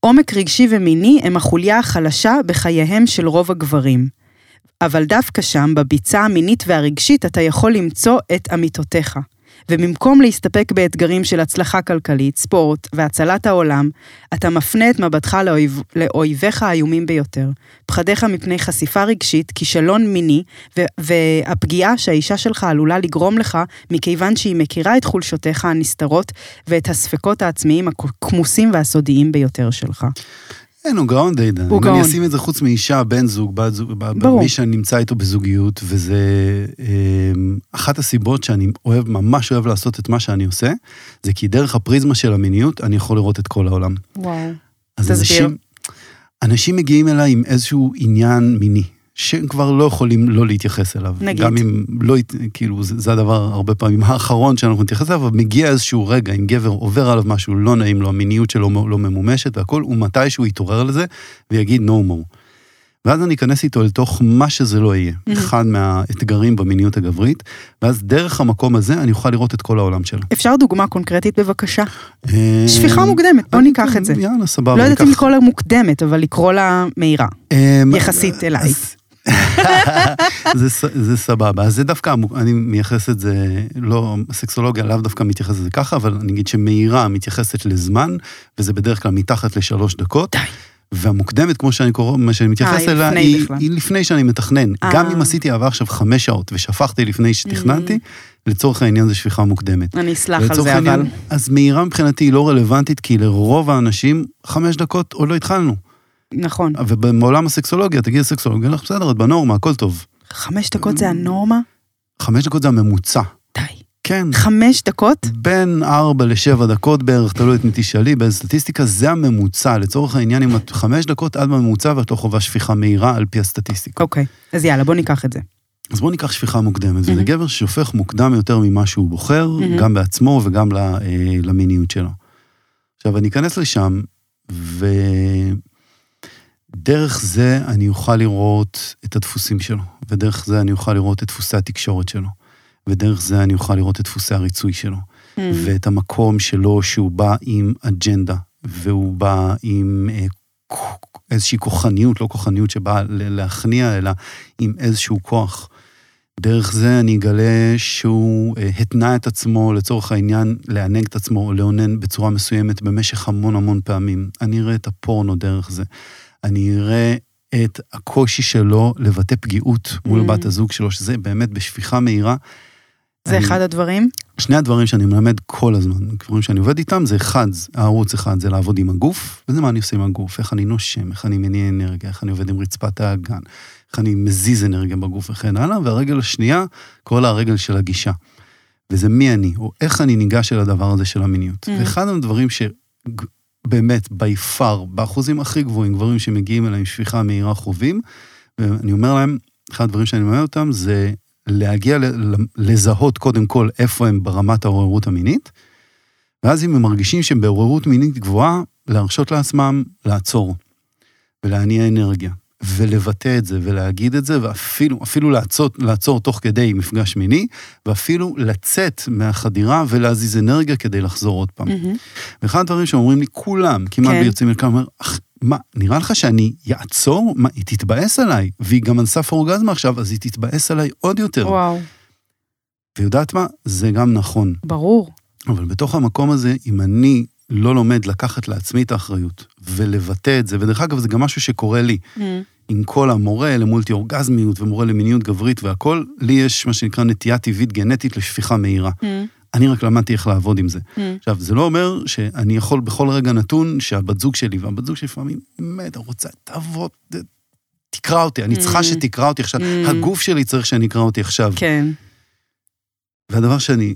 עומק רגשי ומיני הם החוליה החלשה בחייהם של רוב הגברים. אבל דווקא שם, בביצה המינית והרגשית, אתה יכול למצוא את אמיתותיך. ובמקום להסתפק באתגרים של הצלחה כלכלית, ספורט והצלת העולם, אתה מפנה את מבטך לאויב, לאויביך האיומים ביותר. פחדיך מפני חשיפה רגשית, כישלון מיני, ו- והפגיעה שהאישה שלך עלולה לגרום לך, מכיוון שהיא מכירה את חולשותיך הנסתרות ואת הספקות העצמיים הכמוסים והסודיים ביותר שלך. כן, הוא גאון די דן. הוא אם אני גאון. אשים את זה חוץ מאישה, בן זוג, בת זוג, ברור. מי שאני נמצא איתו בזוגיות, וזה אמ, אחת הסיבות שאני אוהב, ממש אוהב לעשות את מה שאני עושה, זה כי דרך הפריזמה של המיניות, אני יכול לראות את כל העולם. וואו. אז תסביר. אנשים, אנשים מגיעים אליי עם איזשהו עניין מיני, שהם כבר לא יכולים לא להתייחס אליו. נגיד. גם אם לא, כאילו, זה, זה הדבר הרבה פעמים האחרון שאנחנו נתייחס אליו, אבל מגיע איזשהו רגע, אם גבר עובר עליו משהו לא נעים לו, המיניות שלו לא ממומשת והכל, הוא מתישהו יתעורר לזה ויגיד no more. ואז אני אכנס איתו אל תוך מה שזה לא יהיה, Mhm. אחד מהאתגרים במיניות הגברית, ואז דרך המקום הזה אני אוכל לראות את כל העולם שלו. אפשר דוגמה קונקרטית בבקשה? אה, שפיכה מוקדמת, בוא ניקח את זה. יאללה, סבבה. לא יודעת אם לקרוא לה מוקדמת, אבל לקרוא לה מהירה. אמ, יחסית אליי. זה, זה סבבה, אז זה דווקא, אני מייחס את זה, לא, סקסולוגיה לאו דווקא מתייחסת לזה ככה, אבל אני אגיד שמהירה מתייחסת לזמן, וזה בדרך כלל מתחת לשלוש דקות. די. והמוקדמת, כמו שאני קורא, מה שאני מתייחס היא אליה, היא. היא לפני שאני מתכנן. אה. גם אם עשיתי אהבה עכשיו חמש שעות ושפכתי לפני שתכננתי, לצורך העניין זה שפיכה מוקדמת. אני אסלח על זה, אבל... העניין, אז מהירה מבחינתי היא לא רלוונטית, כי לרוב האנשים, חמש דקות עוד לא התחלנו. נכון. ובעולם הסקסולוגיה, תגיד לסקסולוגיה, לך בסדר, את בנורמה, הכל טוב. חמש דקות זה הנורמה? חמש דקות זה הממוצע. די. כן. חמש דקות? בין ארבע לשבע דקות בערך, תלוי את מי תשאלי, באיזה סטטיסטיקה, זה הממוצע. לצורך העניין, אם את חמש דקות עד בממוצע ואת לא חווה שפיכה מהירה על פי הסטטיסטיקה. אוקיי, אז יאללה, בוא ניקח את זה. אז בואו ניקח שפיכה מוקדמת, וזה מהמם. גבר ששופך מוקדם יותר ממה שהוא בוחר, מהמם. גם בעצמו וגם אה, למיניות שלו. עכשיו, אני אכנס לשם, ודרך זה אני אוכל לראות את הדפוסים שלו, ודרך זה אני אוכל לראות את דפוסי התקשורת שלו, ודרך זה אני אוכל לראות את דפוסי הריצוי שלו, ואת המקום שלו שהוא בא עם אג'נדה, והוא בא עם אה, איזושהי כוחניות, לא כוחניות שבאה להכניע, אלא עם איזשהו כוח. דרך זה אני אגלה שהוא אה, התנה את עצמו, לצורך העניין, לענג את עצמו או לאונן בצורה מסוימת במשך המון המון פעמים. אני אראה את הפורנו דרך זה. אני אראה את הקושי שלו לבטא פגיעות מול Mm. בת הזוג שלו, שזה באמת בשפיכה מהירה. זה אני- אחד הדברים? שני הדברים שאני מלמד כל הזמן, דברים שאני עובד איתם, זה אחד, הערוץ אחד זה לעבוד עם הגוף, וזה מה אני עושה עם הגוף, איך אני נושם, איך אני מניע אנרגיה, איך אני עובד עם רצפת האגן, איך אני מזיז אנרגיה בגוף וכן הלאה, והרגל השנייה, קורא לה הרגל של הגישה. וזה מי אני, או איך אני ניגש אל הדבר הזה של המיניות. Mm. ואחד הדברים שבאמת, בי פאר, באחוזים הכי גבוהים, גברים שמגיעים אליי עם שפיכה מהירה חווים, ואני אומר להם, אחד הדברים שאני מלמד אותם זה להגיע, לזהות קודם כל איפה הם ברמת העוררות המינית, ואז אם הם מרגישים שהם בעוררות מינית גבוהה, להרשות לעצמם לעצור, ולהניע אנרגיה, ולבטא את זה, ולהגיד את זה, ואפילו אפילו לעצור, לעצור תוך כדי מפגש מיני, ואפילו לצאת מהחדירה ולהזיז אנרגיה כדי לחזור עוד פעם. מהמם. ואחד הדברים שאומרים לי, כולם, כמעט כן. בלי יוצאים מן הכלל, אומר, "אח, מה, נראה לך שאני אעצור? מה, היא תתבאס עליי, והיא גם על סף אורגזמה עכשיו, אז היא תתבאס עליי עוד יותר. וואו, ויודעת מה? זה גם נכון. ברור. אבל בתוך המקום הזה, אם אני לא לומד לקחת לעצמי את האחריות ולבטא את זה, ודרך אגב, זה גם משהו שקורה לי, מהמם. עם כל המורה למולטי אורגזמיות ומורה למיניות גברית והכל, לי יש מה שנקרא נטייה טבעית גנטית לשפיכה מהירה. מהמם. אני רק למדתי איך לעבוד עם זה. מהמם. עכשיו, זה לא אומר שאני יכול בכל רגע נתון שהבת זוג שלי, והבת זוג שלי לפעמים, באמת, רוצה, תעבוד, תקרא אותי, אני צריכה Mm. שתקרא אותי עכשיו, Mm. הגוף שלי צריך שאני אקרא אותי עכשיו. כן. והדבר שאני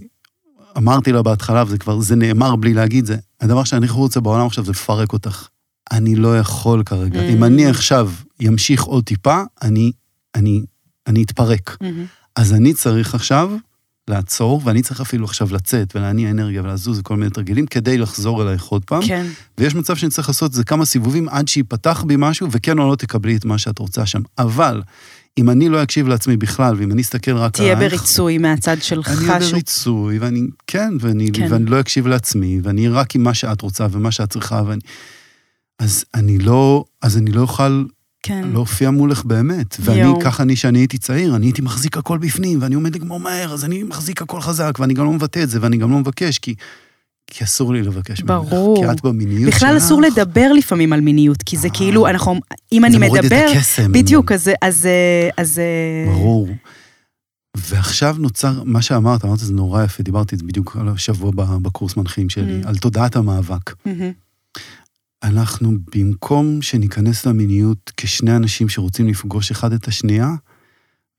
אמרתי לה בהתחלה, וזה כבר, זה נאמר בלי להגיד זה, הדבר שאני רוצה בעולם עכשיו זה לפרק אותך. אני לא יכול כרגע. Mm. אם אני עכשיו אמשיך עוד טיפה, אני, אני, אני אתפרק. מהמם. אז אני צריך עכשיו לעצור, ואני צריך אפילו עכשיו לצאת ולהניע אנרגיה ולזוז וכל מיני תרגילים כדי לחזור אלייך עוד פעם. כן. ויש מצב שאני צריך לעשות את זה כמה סיבובים עד שיפתח בי משהו, וכן או לא תקבלי את מה שאת רוצה שם. אבל, אם אני לא אקשיב לעצמי בכלל, ואם אני אסתכל רק תהיה עלייך... בריצוי מהצד שלך. אני אהיה בריצוי, ואני, כן, ואני, כן. ואני לא אקשיב לעצמי, ואני רק עם מה שאת רוצה ומה שאת צריכה, ואני... אז אני לא, אז אני לא אוכל כן. להופיע מולך באמת. ואני, יואו. ככה אני, שאני הייתי צעיר, אני הייתי מחזיק הכל בפנים, ואני עומד לגמור מהר, אז אני מחזיק הכל חזק, ואני גם לא מבטא את זה, ואני גם לא מבקש, כי, כי אסור לי לבקש ממך. ברור. כי את במיניות שלך. בכלל אסור לדבר לפעמים על מיניות, כי זה אה. כאילו, אנחנו, אם אני זה מוריד את מדבר, הקסם. בדיוק, אז, אז, אה, אז, אה, ברור. ועכשיו נוצר, מה שאמרת, אמרת זה נורא יפה, דיברתי בדיוק על השבוע בקורס מנחים שלי, Mm. על תודעת המאבק. מהמם. אנחנו, במקום שניכנס למיניות כשני אנשים שרוצים לפגוש אחד את השנייה,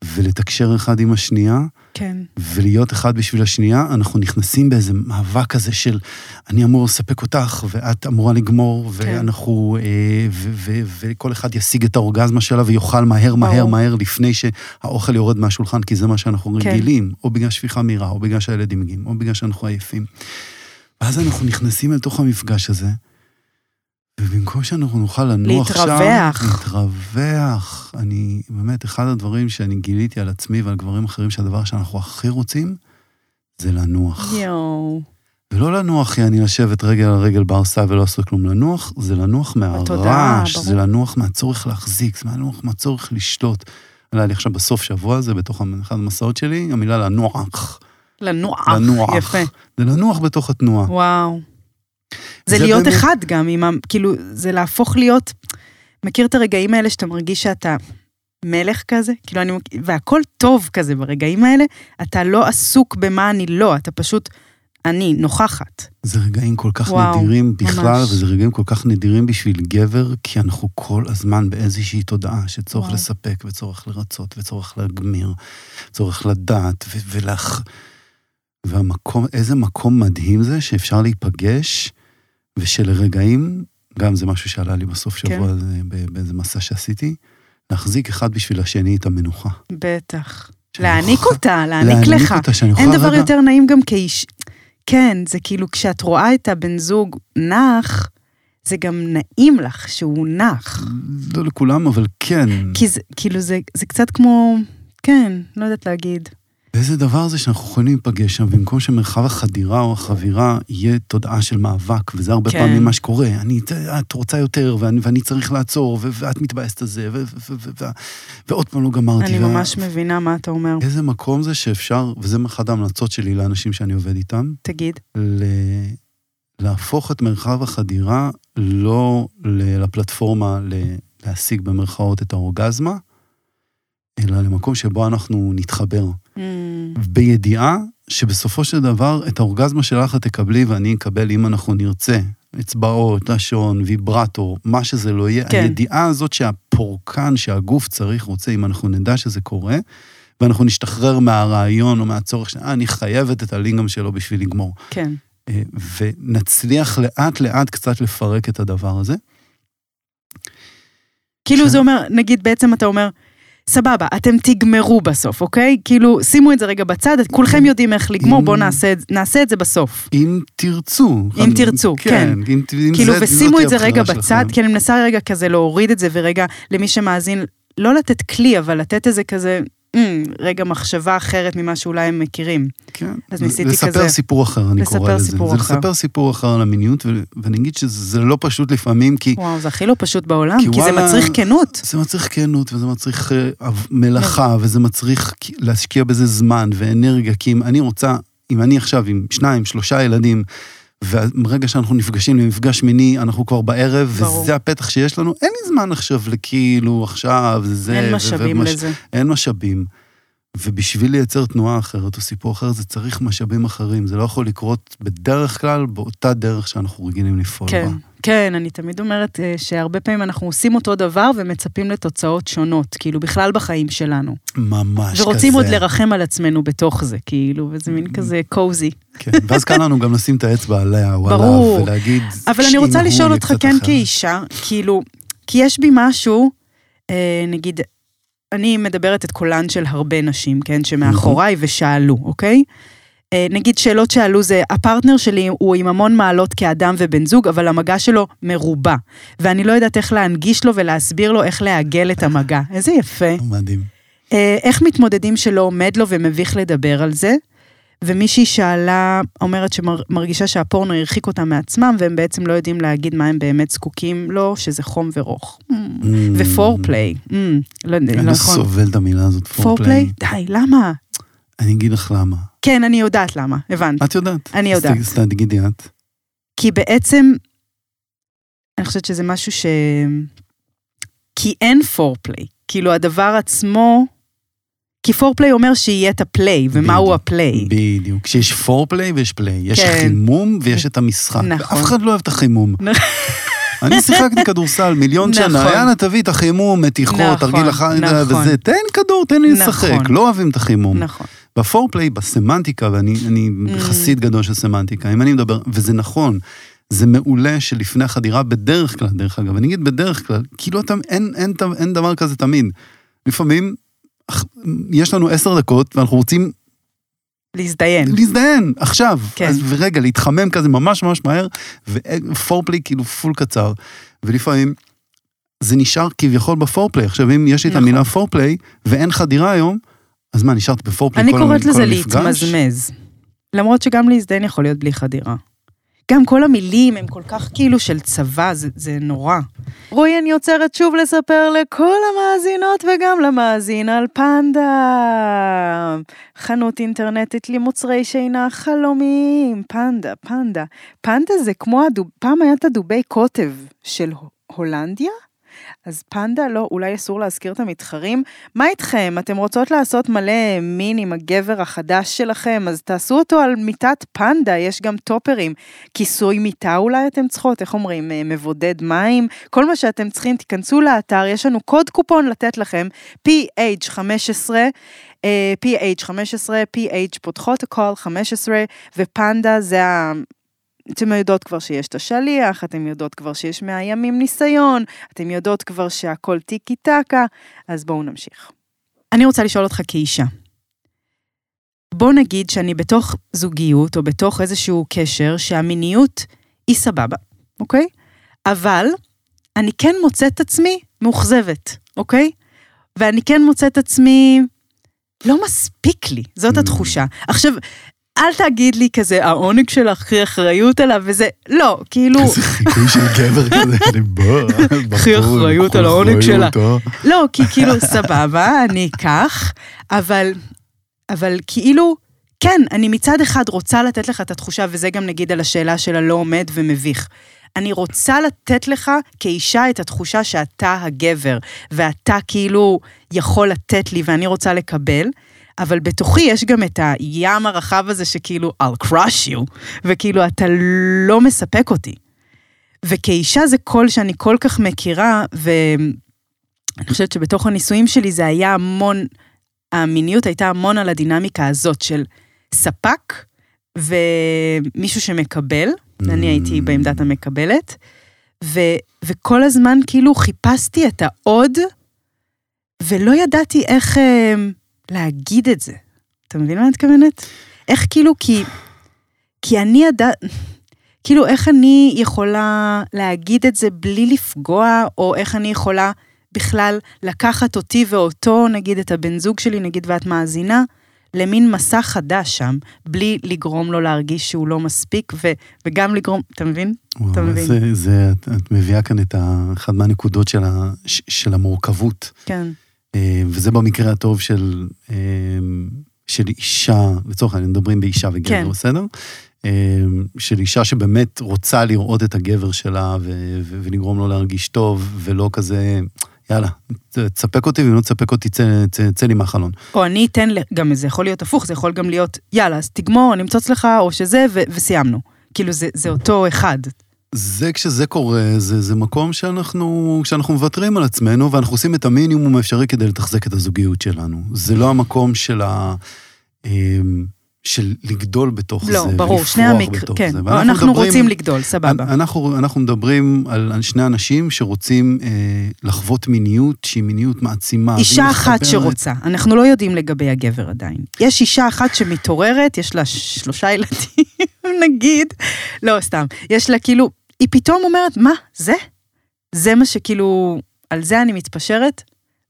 ולתקשר אחד עם השנייה, כן. ולהיות אחד בשביל השנייה, אנחנו נכנסים באיזה מאבק כזה של אני אמור לספק אותך, ואת אמורה לגמור, כן. ואנחנו, אה, ו- ו- וכל אחד ישיג את האורגזמה שלה ויאכל מהר, מהר, ברור. מהר, לפני שהאוכל יורד מהשולחן, כי זה מה שאנחנו כן. רגילים, או בגלל שפיכה מהירה, או בגלל שהילדים מגיעים, או בגלל שאנחנו עייפים. ואז אנחנו נכנסים אל תוך המפגש הזה, ובמקום שאנחנו נוכל לנוח שם... להתרווח. להתרווח. אני, באמת, אחד הדברים שאני גיליתי על עצמי ועל גברים אחרים, שהדבר שאנחנו הכי רוצים, זה לנוח. יואו. ולא לנוח, יעני לשבת רגל על רגל בארסה ולא לעשות כלום. לנוח, זה לנוח מהרעש. זה לנוח מהצורך להחזיק, זה לנוח מהצורך לשלוט. עלה לי עכשיו בסוף שבוע הזה, בתוך אחד המסעות שלי, המילה לנוח. לנוח. לנוח. יפה. זה לנוח בתוך התנועה. וואו. זה זה להיות באמת- אחד גם, עם ה... כאילו, זה להפוך להיות... מכיר את הרגעים האלה שאתה מרגיש שאתה מלך כזה? כאילו, אני... והכל טוב כזה ברגעים האלה, אתה לא עסוק במה אני לא, אתה פשוט אני נוכחת. זה רגעים כל כך וואו, נדירים בכלל, ממש. וזה רגעים כל כך נדירים בשביל גבר, כי אנחנו כל הזמן באיזושהי תודעה שצורך וואו. לספק, וצורך לרצות, וצורך להגמיר, צורך לדעת, ו- ולך... והמקום, איזה מקום מדהים זה שאפשר להיפגש, ושלרגעים, גם זה משהו שעלה לי בסוף כן. שבוע הזה, ב- באיזה מסע שעשיתי, להחזיק אחד בשביל השני את המנוחה. בטח. להעניק אוכל- אותה, להעניק לך. אותה, שאני אין אוכל דבר רגע- יותר נעים גם כאיש. כן, זה כאילו כשאת רואה את הבן זוג נח, זה גם נעים לך שהוא נח. לא לכולם, אבל כן. כי זה, כאילו, זה, זה קצת כמו, כן, לא יודעת להגיד. ואיזה דבר זה שאנחנו יכולים להיפגש שם, במקום שמרחב החדירה או החבירה יהיה תודעה של מאבק, וזה הרבה כן. פעמים מה שקורה. אני, את רוצה יותר, ואני, ואני צריך לעצור, ואת מתבאסת על זה, ועוד פעם לא גמרתי. אני וה- ממש מבינה מה אתה אומר. איזה מקום זה שאפשר, וזה אחת ההמלצות שלי לאנשים שאני עובד איתם, תגיד. ל... להפוך את מרחב החדירה לא לפלטפורמה ל- להשיג במרכאות את האורגזמה, אלא למקום שבו אנחנו נתחבר. Mm, בידיעה שבסופו של דבר את האורגזמה שלך את תקבלי ואני אקבל אם אנחנו נרצה. אצבעות, לשון, ויברטור, מה שזה לא יהיה. כן. הידיעה הזאת שהפורקן שהגוף צריך, רוצה, אם אנחנו נדע שזה קורה, ואנחנו נשתחרר מהרעיון או מהצורך, ש- "אה, אני חייבת את הלינגאם שלו בשביל לגמור. כן. אה, ונצליח לאט לאט קצת לפרק את הדבר הזה. כאילו כן. זה אומר, נגיד בעצם אתה אומר, סבבה, אתם תגמרו בסוף, אוקיי? כאילו, שימו את זה רגע בצד, כולכם יודעים איך לגמור, בואו נעשה, נעשה את זה בסוף. אם תרצו. אם תרצו, כן. אם, אם כאילו, זה- ושימו זאת את זה רגע הבחירה בצד, שלכם. כי אני מנסה רגע כזה להוריד את זה, ורגע למי שמאזין, לא לתת כלי, אבל לתת איזה כזה, "אמ, רגע מחשבה אחרת ממה שאולי הם מכירים. כן. אז ניסיתי לספר כזה- סיפור אחר, אני לספר קורא לזה. סיפור זה אחר. לספר סיפור אחר על המיניות, ו- ואני אגיד שזה לא פשוט לפעמים, כי וואו, זה הכי לא פשוט בעולם, כי כי זה וואלה- מצריך כנות. זה מצריך כנות, וזה מצריך עב- מלאכה, וזה מצריך להשקיע בזה זמן ואנרגיה, כי אם אני רוצה, אם אני עכשיו עם שניים, שלושה ילדים, וברגע שאנחנו נפגשים למפגש מיני, אנחנו כבר בערב, ברור. וזה הפתח שיש לנו, אין לי זמן עכשיו לכאילו, עכשיו, זה... אין משאבים ומש- לזה. אין משאבים. ובשביל לייצר תנועה אחרת או סיפור אחר, זה צריך משאבים אחרים. זה לא יכול לקרות בדרך כלל באותה דרך שאנחנו רגילים לפעול כן, בה. כן, אני תמיד אומרת אה, שהרבה פעמים אנחנו עושים אותו דבר ומצפים לתוצאות שונות, כאילו בכלל בחיים שלנו. ממש כזה. ורוצים עוד לרחם על עצמנו בתוך זה, כאילו, וזה מין כזה קוזי. כן, ואז קל לנו גם לשים את האצבע עליה או ברור. עליו, ולהגיד... אבל אני רוצה "שמעו לשאול אותך כן אחרת." כאישה, כאילו, כי יש בי משהו, אה, נגיד, אני מדברת את קולן של הרבה נשים, כן, שמאחוריי ושאלו, אוקיי? אה, נגיד שאלות שעלו זה, הפרטנר שלי הוא עם המון מעלות כאדם ובן זוג, אבל המגע שלו מרובע. ואני לא יודעת איך להנגיש לו ולהסביר לו איך לעגל את המגע. איזה יפה. מדהים. אה, איך מתמודדים שלא עומד לו ומביך לדבר על זה? ומישהי שאלה, אומרת שמרגישה שהפורנו הרחיק אותם מעצמם, והם בעצם לא יודעים להגיד מה הם באמת זקוקים לו, שזה חום ורוך. ופורפליי. לא יודע, אני לא לא נכון. סובל את המילה הזאת, פורפליי? די, למה? אני אגיד לך למה. כן, אני יודעת למה, הבנתי. את יודעת. אני יודעת. אז תגידי את. כי בעצם, אני חושבת שזה משהו ש... כי אין foreplay. כאילו, הדבר עצמו... כי foreplay אומר שיהיה את ה play, ומהו. ה play. בדיוק. כשיש foreplay ויש play. יש כן. חימום ויש את המשחק. נכון. אף אחד לא אוהב את החימום. נכון. אני שיחקתי כדורסל מיליון נכון. שנה, יאללה תביא את החימום, מתיחות, נכון, תרגיל נכון. וזה, תן כדור, תן לי לשחק, נכון. לא אוהבים את החימום. נכון. ב foreplay, בסמנטיקה, ואני אני mm. חסיד גדול של סמנטיקה, אם אני מדבר, וזה נכון, זה מעולה שלפני החדירה, בדרך כלל, דרך אגב, אני אגיד בדרך כלל, כאילו אתה, אין, אין, אין, אין דבר כזה תמיד. לפעמים, יש לנו עשר דקות, ואנחנו רוצים להזדיין. להזדיין, עכשיו. כן. אז, ורגע, להתחמם כזה ממש ממש מהר, ופורפליי כאילו פול קצר. ולפעמים, זה נשאר כביכול בפורפליי. עכשיו, אם יש לי את נכון. המילה פורפליי, ואין חדירה היום, אז מה, נשארת בפורפליי אני כל קוראת כל לזה המפגש? להתמזמז. למרות שגם להזדיין יכול להיות בלי חדירה. גם כל המילים הם כל כך כאילו של צבא, זה, זה נורא. רועי, אני עוצרת שוב לספר לכל המאזינות וגם למאזין על פנדה. חנות אינטרנטית למוצרי שינה חלומיים. פנדה, פנדה. פנדה זה כמו, הדוב... פעם היה את הדובי קוטב של הולנדיה, אז פנדה, לא, אולי אסור להזכיר את המתחרים. מה איתכם? אתם רוצות לעשות מלא מין עם הגבר החדש שלכם, אז תעשו אותו על מיטת פנדה, יש גם טופרים. כיסוי מיטה אולי אתם צריכות, איך אומרים, אה, מבודד מים? כל מה שאתם צריכים, תיכנסו לאתר, יש לנו קוד קופון לתת לכם, PH15. אה, PH 15, PH פותחות הכל 15, ופנדה זה ה... אתן יודעות כבר שיש את השליח, אתן יודעות כבר שיש 100 ימים ניסיון, אתן יודעות כבר שהכל טיקי טקה, אז בואו נמשיך. אני רוצה לשאול אותך כאישה. בוא נגיד שאני בתוך זוגיות או בתוך איזשהו קשר שהמיניות היא סבבה, אוקיי? אבל אני כן מוצאת עצמי מאוכזבת, אוקיי? ואני כן מוצאת עצמי לא מספיק לי, זאת Mm. התחושה. עכשיו, אל תגיד לי כזה, העונג שלך, קחי אחריות עליו, וזה, לא, כאילו, איזה חיקוי של גבר כזה, אני בוא, קחי אחריות על העונג שלה. לא, כי כאילו, סבבה, אני אקח, אבל, אבל כאילו, כן, אני מצד אחד רוצה לתת לך את התחושה, וזה גם נגיד על השאלה של הלא עומד ומביך. אני רוצה לתת לך כאישה את התחושה שאתה הגבר, ואתה כאילו יכול לתת לי ואני רוצה לקבל, אבל בתוכי יש גם את הים הרחב הזה שכאילו, I'll crush you, וכאילו, אתה לא מספק אותי. וכאישה זה קול שאני כל כך מכירה, ואני חושבת שבתוך הנישואים שלי זה היה המון, המיניות הייתה המון על הדינמיקה הזאת של ספק ומישהו שמקבל, אני הייתי בעמדת המקבלת, ו, וכל הזמן כאילו חיפשתי את העוד, ולא ידעתי איך אה, להגיד את זה. אתה מבין מה אני מתכוונת? איך כאילו, כי, כי אני ידע... כאילו, איך אני יכולה להגיד את זה בלי לפגוע, או איך אני יכולה בכלל לקחת אותי ואותו, נגיד את הבן זוג שלי, נגיד ואת מאזינה, למין מסע חדש שם, בלי לגרום לו להרגיש שהוא לא מספיק, ו, וגם לגרום, אתה מבין? וואו, אתה מבין? זה, זה, את, את מביאה כאן את ה- אחת מהנקודות של, ה, של המורכבות. כן. אה, וזה במקרה הטוב של, אה, של אישה, לצורך העניין מדברים באישה וגבר, כן. בסדר? אה, של אישה שבאמת רוצה לראות את הגבר שלה ו- ו- ולגרום לו להרגיש טוב, ולא כזה, יאללה, תספק אותי, ואם לא תספק אותי, צא, צא, צא לי מהחלון. או אני אתן, גם זה יכול להיות הפוך, זה יכול גם להיות, יאללה, אז תגמור, אני אמצוץ לך, או שזה, ו- וסיימנו. כאילו, זה, זה אותו אחד. זה כשזה קורה, זה, זה מקום שאנחנו, שאנחנו מוותרים על עצמנו, ואנחנו עושים את המינימום האפשרי כדי לתחזק את הזוגיות שלנו. זה לא המקום של ה... אמ, של לגדול בתוך לא, זה, ברור, שני המקרים, כן. זה. אנחנו, ואנחנו מדברים- רוצים לגדול, סבבה. אנחנו, אנחנו מדברים על שני אנשים שרוצים אה, לחוות מיניות שהיא מיניות מעצימה. אישה אחת. שרוצה, אנחנו לא יודעים לגבי הגבר עדיין. יש אישה אחת שמתעוררת, יש לה שלושה ילדים, נגיד, לא, סתם, יש לה כאילו, היא פתאום אומרת, מה, זה? זה מה שכאילו, על זה אני מתפשרת?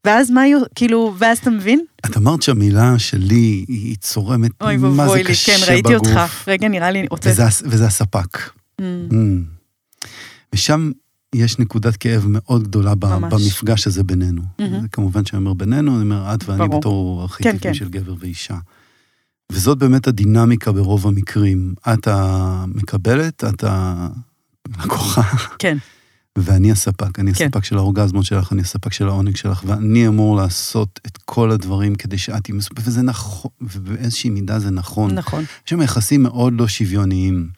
ואז מה יהיו, כאילו, ואז אתה מבין? את אמרת שהמילה שלי היא צורמת, אוי מה זה לי, קשה כן, ראיתי בגוף. אותך. רגע, נראה לי, רוצה... וזה, וזה הספק. Mm, Mm. ושם יש נקודת כאב מאוד גדולה ממש. במפגש הזה בינינו. זה כמובן שאני אומר בינינו, אני אומר את ואני ברור. בתור ארכיטיפים כן. של גבר ואישה. וזאת באמת הדינמיקה ברוב המקרים. את המקבלת, את הלקוחה, כן, ואני הספק. אני כן. הספק של האורגזמות שלך, אני הספק של העונג שלך, ואני אמור לעשות את כל הדברים כדי שאת תהיי מסופקת, וזה נכון, ובאיזושהי מידה זה נכון. נכון. יש שם יחסים מאוד לא שוויוניים.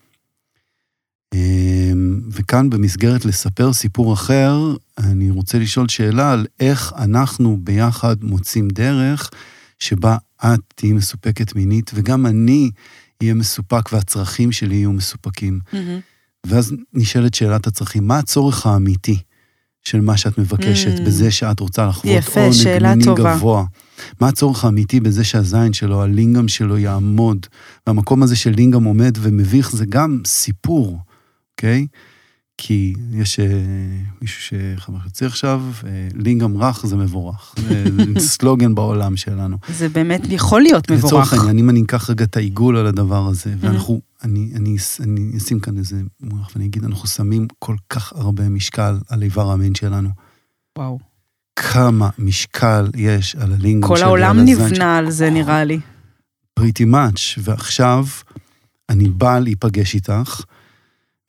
אמ, וכאן במסגרת לספר סיפור אחר, אני רוצה לשאול שאלה על איך אנחנו ביחד מוצאים דרך שבה את תהיי מסופקת מינית וגם אני אהיה מסופק והצרכים שלי יהיו מסופקים. מהמם. ואז נשאלת שאלת הצרכים, מה הצורך האמיתי של מה שאת מבקשת Mm. בזה שאת רוצה לחוות יפה, עונג מיני טובה. גבוה? מה הצורך האמיתי בזה שהזין שלו, הלינגאם שלו יעמוד? והמקום הזה של לינגאם עומד ומביך זה גם סיפור, אוקיי? כי יש אה, מישהו שחבר יוצא עכשיו, אה, לינגאם רך זה מבורך. זה סלוגן בעולם שלנו. זה באמת יכול להיות מבורך. לצורך העניין, אם אני אקח רגע את העיגול על הדבר הזה, ואנחנו, אני, אני, אני אשים כאן איזה מונח ואני אגיד, אנחנו שמים כל כך הרבה משקל על איבר המין שלנו. וואו. כמה משקל יש על הלינגום כל שלי, העולם נבנה על זה, נראה לי. pretty much, ועכשיו אני בא להיפגש איתך,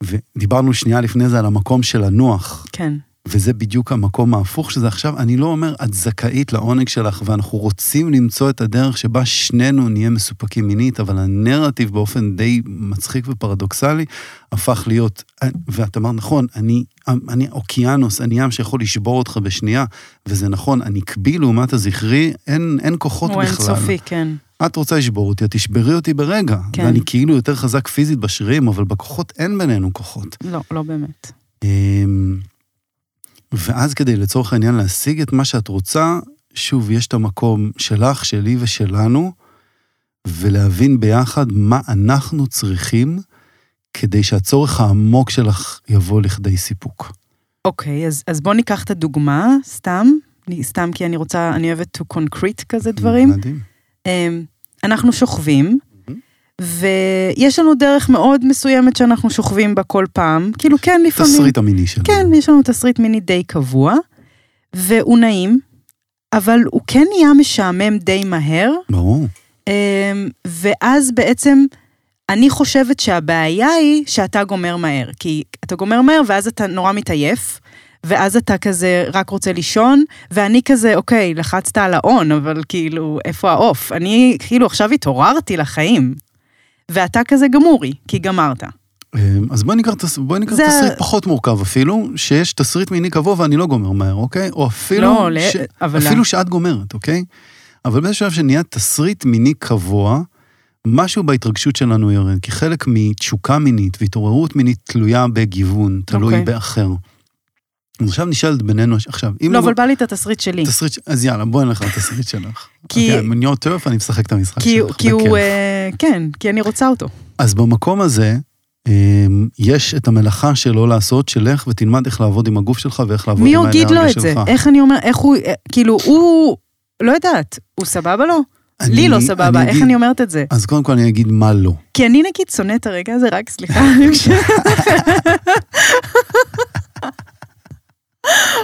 ודיברנו שנייה לפני זה על המקום של לנוח. כן. וזה בדיוק המקום ההפוך שזה עכשיו, אני לא אומר, את זכאית לעונג שלך, ואנחנו רוצים למצוא את הדרך שבה שנינו נהיה מסופקים מינית, אבל הנרטיב באופן די מצחיק ופרדוקסלי, הפך להיות, ואת אמרת, נכון, אני, אני אוקיינוס, אני ים שיכול לשבור אותך בשנייה, וזה נכון, הנקבי לעומת הזכרי, אין, אין כוחות הוא בכלל. הוא אינסופי, כן. את רוצה לשבור אותי, את תשברי אותי ברגע. כן. ואני כאילו יותר חזק פיזית בשרירים, אבל בכוחות אין בינינו כוחות. לא, לא באמת. אמ, ואז כדי לצורך העניין להשיג את מה שאת רוצה, שוב, יש את המקום שלך, שלי ושלנו, ולהבין ביחד מה אנחנו צריכים כדי שהצורך העמוק שלך יבוא לכדי סיפוק. אוקיי, אז, אז בוא ניקח את הדוגמה, סתם, סתם כי אני רוצה, אני אוהבת to concrete כזה דברים. מדהים. אמ, אנחנו שוכבים, ויש לנו דרך מאוד מסוימת שאנחנו שוכבים בה כל פעם, כאילו כן לפעמים. תסריט המיני שלנו. כן, יש לנו תסריט מיני די קבוע, והוא נעים, אבל הוא כן נהיה משעמם די מהר. ברור. אמ, ואז בעצם אני חושבת שהבעיה היא שאתה גומר מהר, כי אתה גומר מהר ואז אתה נורא מתעייף. ואז אתה כזה רק רוצה לישון, ואני כזה, אוקיי, לחצת על ההון, אבל כאילו, איפה העוף? אני כאילו עכשיו התעוררתי לחיים. ואתה כזה גמורי, כי גמרת. אמ, אז בואי ניקח, ניקח זה- תסריט פחות מורכב אפילו, שיש תסריט מיני קבוע ואני לא גומר מהר, אוקיי? או אפילו, לא, ש... אבל- אפילו שאת גומרת, אוקיי? אבל באיזשהו שלב שנהיה תסריט מיני קבוע, משהו בהתרגשות שלנו יורד, כי חלק מתשוקה מינית והתעוררות מינית תלויה בגיוון, תלוי אוקיי. באחר. אז עכשיו נשאלת בינינו, עכשיו, אם לא, אבל בא לי את התסריט שלי. תסריט, אז יאללה, בואי נלך לתסריט שלך. כי- אוקיי, מניעות טרף, אני משחק את המשחק כי, שלך, כי הוא. אה, כן, כי אני רוצה אותו. אז במקום הזה, אמ, יש את המלאכה שלא לעשות, שלך ותלמד איך לעבוד עם הגוף שלך ואיך לעבוד מי עם יגיד לו האנרגיה את זה? שלך. איך אני אומר, איך הוא, אה, כאילו, הוא, לא יודעת, הוא סבבה לו? אני- לי לא סבבה, איך אגיד- אני אומרת את זה? אז קודם כל אני אגיד מה לא. כי אני נגיד שונא את הרגע הזה, רק סליחה.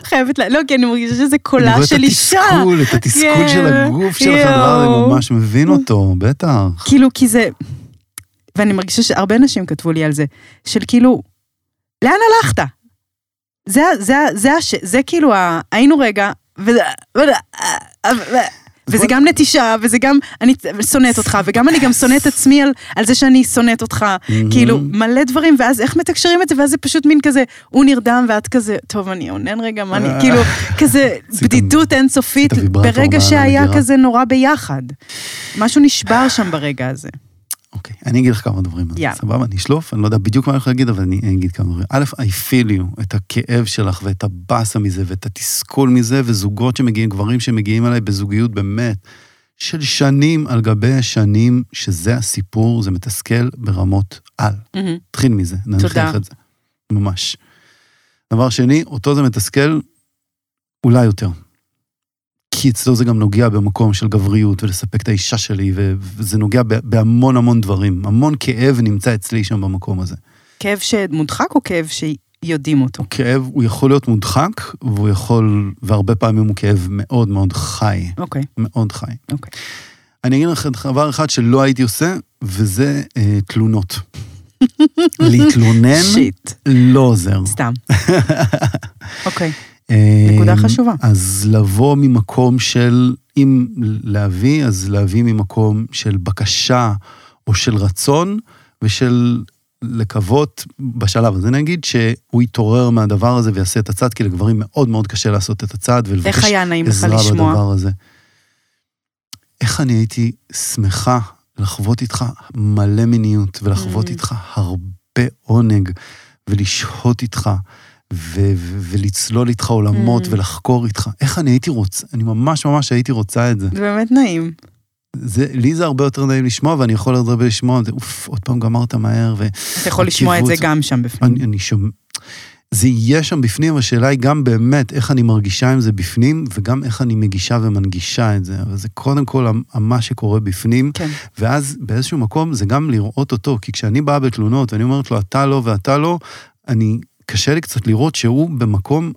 חייבת לה, לא, כי אני מרגישה שזה אני קולה רואה של אישה. את התסכול, את התסכול כן, של הגוף שלך, יואו. ממש מבין אותו, בטח. כאילו, כי זה... ואני מרגישה שהרבה נשים כתבו לי על זה, של כאילו, לאן הלכת? זה, זה, זה, כאילו, היינו רגע, וזה, וזה גם נטישה, וזה גם, אני שונאת אותך, וגם אני גם שונאת עצמי על, על זה שאני שונאת אותך, כאילו, מלא דברים, ואז איך מתקשרים את זה, ואז זה פשוט מין כזה, הוא נרדם, ואת כזה, טוב, אני אונן רגע, מה אני, כאילו, כזה בדידות אינסופית, ברגע שהיה. כזה נורא ביחד. משהו נשבר שם ברגע הזה. אוקיי, אני אגיד לך כמה דברים. יאללה. סבבה, אני אשלוף, אני לא יודע בדיוק מה אני יכול להגיד, אבל אני אגיד כמה דברים. א', I feel you, את הכאב שלך ואת הבאסה מזה ואת התסכול מזה, וזוגות שמגיעים, גברים שמגיעים אליי בזוגיות באמת, של שנים על גבי שנים, שזה הסיפור, זה מתסכל ברמות על. נתחיל מזה, ננכיח תודה. את זה. ממש. דבר שני, אותו זה מתסכל אולי יותר. כי אצלו זה גם נוגע במקום של גבריות ולספק את האישה שלי, וזה נוגע בהמון המון דברים. המון כאב נמצא אצלי שם במקום הזה. כאב שמודחק או כאב שיודעים אותו? כאב, הוא יכול להיות מודחק, והוא יכול, והרבה פעמים הוא כאב מאוד מאוד חי. אוקיי, מאוד חי. אוקיי. אני אגיד לך דבר אחד שלא הייתי עושה, וזה אה, תלונות. להתלונן שיט, לא עוזר. סתם. אוקיי, אה, נקודה חשובה. אז לבוא ממקום של, אם להביא, אז להביא ממקום של בקשה או של רצון ושל לקוות בשלב הזה, נגיד, שהוא יתעורר מהדבר הזה ויעשה את הצעד, כי לגברים מאוד מאוד קשה לעשות את הצעד ולבקש עזרה? בדבר הזה. איך אני הייתי שמחה לחוות איתך מלא מיניות ולחוות Mm. איתך הרבה עונג ולשהות איתך ו- ו- ולצלול איתך עולמות Mm. ולחקור איתך. איך אני הייתי רוצה, אני ממש ממש הייתי רוצה את זה. זה באמת נעים. זה. לי זה הרבה יותר נעים לשמוע ואני יכול הרבה לשמוע, זה, אוף, עוד פעם גמרת מהר ו... אתה יכול לשמוע את זה גם שם בפנים. אני, אני שומע... זה יהיה שם בפנים, השאלה היא גם באמת איך אני מרגישה עם זה בפנים, וגם איך אני מגישה ומנגישה את זה. אבל זה קודם כל מה שקורה בפנים, כן. ואז באיזשהו מקום זה גם לראות אותו, כי כשאני באה בתלונות ואני אומרת לו, אתה לא ואתה לא, אני, קשה לי קצת לראות שהוא במקום,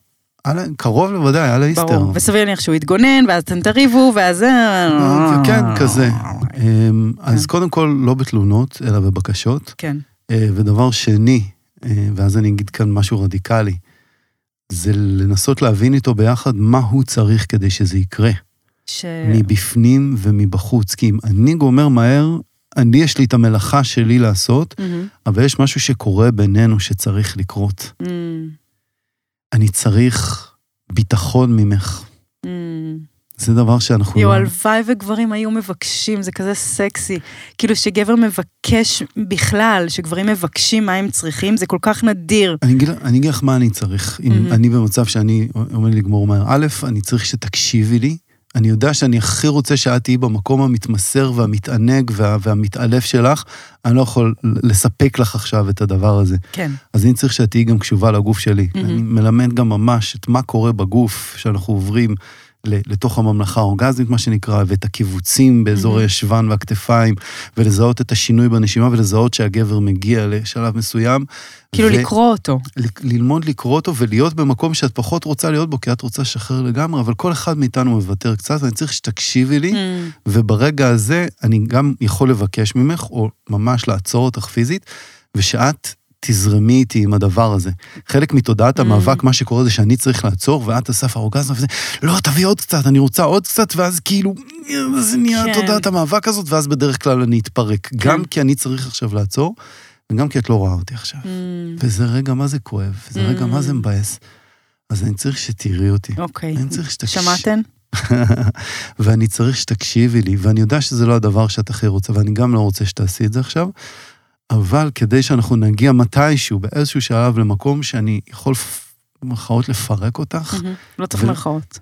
על, קרוב לוודאי, על האיסטר. ברור, וסביר להניח שהוא יתגונן, ואז אתם תריבו, ואז זה... כן, כזה. אמ, אז קודם כל, לא בתלונות, אלא בבקשות. כן. אה, ודבר שני, אה, ואז אני אגיד כאן משהו רדיקלי, זה לנסות להבין איתו ביחד מה הוא צריך כדי שזה יקרה. ש... מבפנים ומבחוץ. כי אם אני גומר מהר, אני יש לי את המלאכה שלי לעשות, מהמם, אבל יש משהו שקורה בינינו שצריך לקרות. מהמם, אני צריך ביטחון ממך. מהמם. זה דבר שאנחנו יואו, לא... הלוואי וגברים היו מבקשים, זה כזה סקסי. כאילו שגבר מבקש בכלל, שגברים מבקשים מה הם צריכים, זה כל כך נדיר. אני אגיד, אני אגיד לך מה אני צריך. אם מהמם. אני במצב שאני עומד לגמור מהר, א', אני צריך שתקשיבי לי. אני יודע שאני הכי רוצה שאת תהיי במקום המתמסר והמתענג וה, והמתעלף שלך, אני לא יכול לספק לך עכשיו את הדבר הזה. כן. אז אני צריך שאת תהיי גם קשובה לגוף שלי. מהמם. אני מלמד גם ממש את מה קורה בגוף שאנחנו עוברים לתוך הממלכה האורגזמית, מה שנקרא, ואת הקיבוצים באזור מהמם. הישבן והכתפיים, ולזהות את השינוי בנשימה, ולזהות שהגבר מגיע לשלב מסוים. כאילו ו- לקרוא אותו. ל- ללמוד לקרוא אותו ולהיות במקום שאת פחות רוצה להיות בו, כי את רוצה לשחרר לגמרי, אבל כל אחד מאיתנו מוותר קצת, ואני צריך שתקשיבי לי, מהמם, וברגע הזה אני גם יכול לבקש ממך, או ממש לעצור אותך פיזית, ושאת תזרמי איתי עם הדבר הזה. חלק מתודעת Mm. המאבק, מה שקורה זה שאני צריך לעצור, ואת אסף האורגזמה, וזה, לא, תביא עוד קצת, אני רוצה עוד קצת, ואז כאילו, זה נהיה כן. תודעת המאבק הזאת, ואז בדרך כלל אני אתפרק. גם כי אני צריך עכשיו לעצור, וגם כי את לא רואה אותי עכשיו. מהמם. וזה רגע מה זה כואב, וזה רגע מה זה Mm. מבאס. אז אני צריך שתראי אותי. אוקיי. אני צריך שתקש... שמעתן? ואני צריך שתקשיבי לי, ואני יודע שזה לא הדבר שאת הכי רוצה, ואני גם לא רוצה שתעשי את זה עכשיו, אבל כדי שאנחנו נגיע מתישהו, באיזשהו שלב, למקום שאני יכול, במירכאות, לפרק אותך. לא צריך מירכאות.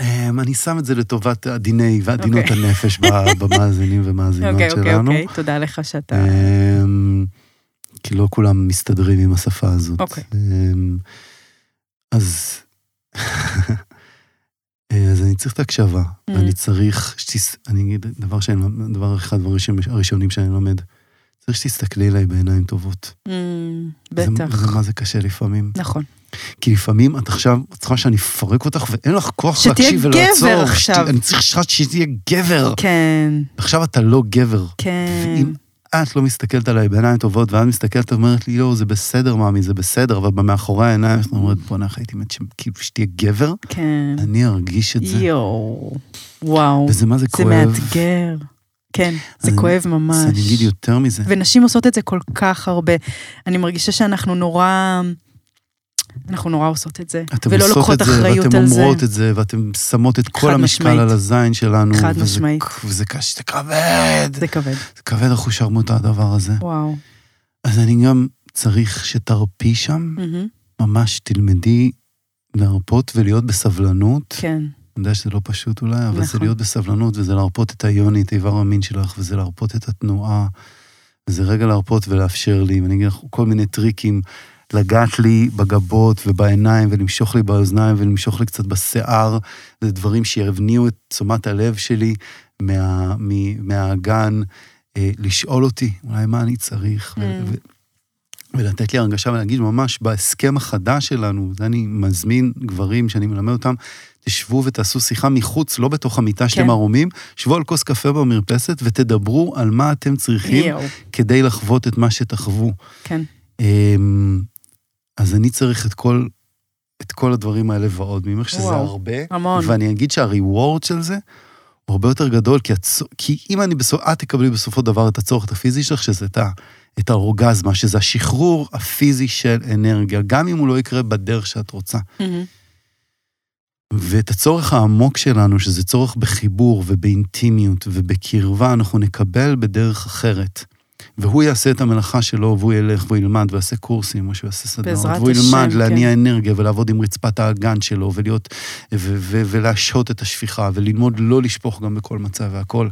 אמ, אני שם את זה לטובת הדיני ועדינות אוקיי. הנפש במאזינים ומאזינות אוקיי, אוקיי, שלנו. אוקיי. תודה לך שאתה... אמ, כי לא כולם מסתדרים עם השפה הזאת. אוקיי. אמ, אז... אה, אז אני צריך את ההקשבה. ואני צריך. אני אגיד. דבר אחד הדברים הראשונים שאני לומד, צריך שתסתכלי אליי בעיניים טובות. זה- בטח. זה מה זה קשה לפעמים. נכון. כי לפעמים את עכשיו את צריכה שאני אפרק אותך ואין לך כוח שתהיה להקשיב ולעצור. גבר שת- עכשיו. אני צריך שתהיה גבר. כן, עכשיו אתה לא גבר. כן. ואם את לא מסתכלת עליי בעיניים טובות, ואת מסתכלת ואומרת לי, לא, זה בסדר, מאמי, זה בסדר, אבל מאחורי העיניים, את אומרת, בוא'נה, איך הייתי מת כאילו שתהיה גבר, כן. אני ארגיש את זה. יואו. וואו. וזה מה זה זה כואב. מאתגר. כן, זה כואב אז ממש. אני אגיד יותר מזה. ונשים עושות את זה כל כך הרבה. אני מרגישה שאנחנו נורא... אנחנו נורא עושות את זה. אתם ולא עושות לוקחות את זה, אחריות ואתם על זה. אומרות את זה, ואתם שמות את כל המשקל משמעית. על הזין שלנו. חד וזה- משמעית. וזה קשה, זה כבד. זה כבד. זה כבד אחושרמוט הדבר הזה. וואו. אז אני גם צריך שתרפי שם, מהמם. ממש תלמדי להרפות ולהיות בסבלנות. כן. אני יודע שזה לא פשוט אולי, אבל זה נכון. להיות בסבלנות, וזה להרפות את היוני, את איבר המין שלך, וזה להרפות את התנועה, וזה רגע להרפות ולאפשר לי, ואני אגיד לך כל מיני טריקים, לגעת לי בגבות ובעיניים, ולמשוך לי באוזניים, ולמשוך לי קצת בשיער, זה דברים שיבניעו את תשומת הלב שלי מה, מ, מהאגן, אה, לשאול אותי, אולי מה אני צריך, ו, Mm. ו, ולתת לי הרגשה ולהגיד ממש בהסכם החדש שלנו, זה אני מזמין גברים שאני מלמד אותם, תשבו ותעשו שיחה מחוץ, לא בתוך המיטה שאתם כן. ערומים, שבו על כוס קפה במרפסת ותדברו על מה אתם צריכים יואו. כדי לחוות את מה שתחוו. כן. אמ, אז אני צריך את כל, את כל הדברים האלה ועוד ממך, שזה וואו, הרבה. המון. ואני אגיד שהריוורד של זה הוא הרבה יותר גדול, כי, הצ... כי אם אני בסוף, את תקבלי בסופו דבר את הצורך הפיזי שלך, שזה את, ה... את האורגזמה, שזה השחרור הפיזי של אנרגיה, גם אם הוא לא יקרה בדרך שאת רוצה. מהמם. ואת הצורך העמוק שלנו, שזה צורך בחיבור ובאינטימיות ובקרבה, אנחנו נקבל בדרך אחרת. והוא יעשה את המלאכה שלו, והוא ילך והוא ילמד ויעשה קורסים, או שהוא יעשה סדנאות, והוא ילמד השם, להניע כן. אנרגיה ולעבוד עם רצפת האגן שלו, ולהיות, ו- ו- ולהשהות את השפיכה, וללמוד לא לשפוך גם בכל מצב והכל.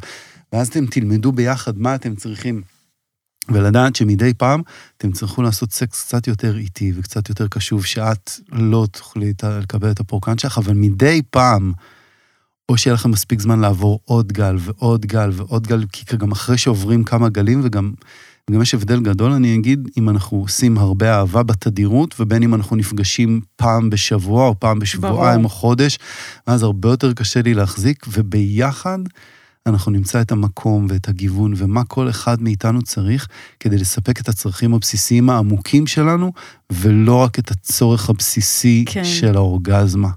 ואז אתם תלמדו ביחד מה אתם צריכים. ולדעת שמדי פעם אתם צריכו לעשות סקס קצת יותר איטי וקצת יותר קשוב, שאת לא תוכלי לקבל את הפורקן שלך, אבל מדי פעם, או שיהיה לכם מספיק זמן לעבור עוד גל ועוד גל ועוד גל, כי גם אחרי שעוברים כמה גלים, וגם, וגם יש הבדל גדול, אני אגיד, אם אנחנו עושים הרבה אהבה בתדירות, ובין אם אנחנו נפגשים פעם בשבוע או פעם בשבועיים. או חודש, אז הרבה יותר קשה לי להחזיק, וביחד אנחנו נמצא את המקום ואת הגיוון ומה כל אחד מאיתנו צריך כדי לספק את הצרכים הבסיסיים העמוקים שלנו, ולא רק את הצורך הבסיסי כן. של האורגזמה,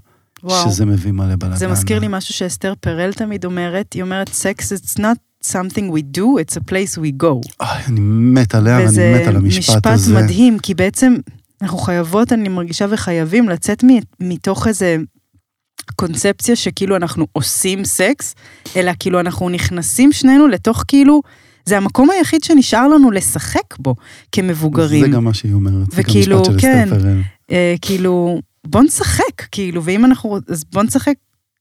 וואו. שזה מביא מלא בלאגן. זה מזכיר לי משהו שאסתר פרל תמיד אומרת, היא אומרת, סקס it's not something we do, it's a place we go. אני מת עליה וזה מת על המשפט משפט הזה. מדהים, כי בעצם אנחנו חייבות, אני מרגישה וחייבים לצאת מתוך איזה קונספציה שכאילו אנחנו עושים סקס, אלא כאילו אנחנו נכנסים שנינו לתוך כאילו, זה המקום היחיד שנשאר לנו לשחק בו כמבוגרים. זה גם מה שהיא אומרת, זה גם וכאילו, משפט של כן. פרל. אה, כאילו, בוא נשחק, כאילו, ואם אנחנו, אז בוא נשחק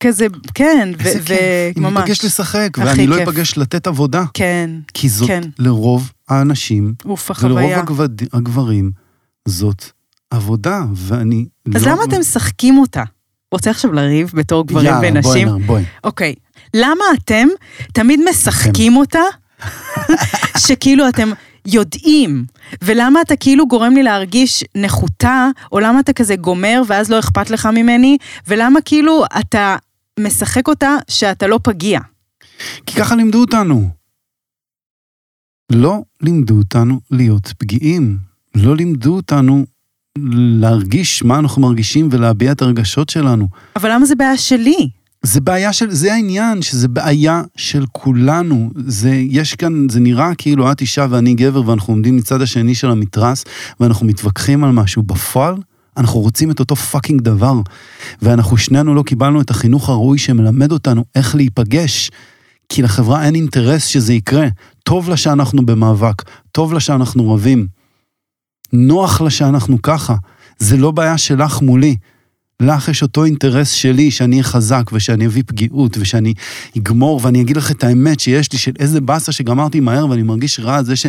כזה, כן, ו- איזה כיף, אם וממש. ניפגש לשחק, ואני לא כיף. אפגש לתת עבודה, כן, כי זאת כן. לרוב האנשים, אוף, ולרוב. הגבד- הגברים, זאת עבודה, ואני אז לא... למה אתם משחקים אותה? רוצה עכשיו לריב בתור גברים יאללה, בואי, ונשים? נר, בואי. אוקיי, למה אתם תמיד משחקים אותה, שכאילו אתם יודעים, ולמה אתה כאילו גורם לי להרגיש נחותה, או למה אתה כזה גומר ואז לא אכפת לך ממני, ולמה כאילו אתה משחק אותה שאתה לא פגיע. כי ככה לימדו אותנו. לא לימדו אותנו להיות פגיעים. לא לימדו אותנו להרגיש מה אנחנו מרגישים ולהביע את הרגשות שלנו. אבל למה זה בעיה שלי? זה בעיה של, זה העניין, שזה בעיה של כולנו. זה, יש כאן, זה נראה כאילו את אישה ואני גבר ואנחנו עומדים מצד השני של המתרס ואנחנו מתווכחים על משהו. בפועל, אנחנו רוצים את אותו פאקינג דבר. ואנחנו שנינו לא קיבלנו את החינוך הראוי שמלמד אותנו איך להיפגש. כי לחברה אין אינטרס שזה יקרה. טוב לה שאנחנו במאבק, טוב לה שאנחנו רבים. נוח לה שאנחנו ככה. זה לא בעיה שלך מולי. לך יש אותו אינטרס שלי, שאני אהיה חזק ושאני אביא פגיעות ושאני אגמור ואני אגיד לך את האמת שיש לי של איזה באסה שגמרתי מהר ואני מרגיש רע על זה ש...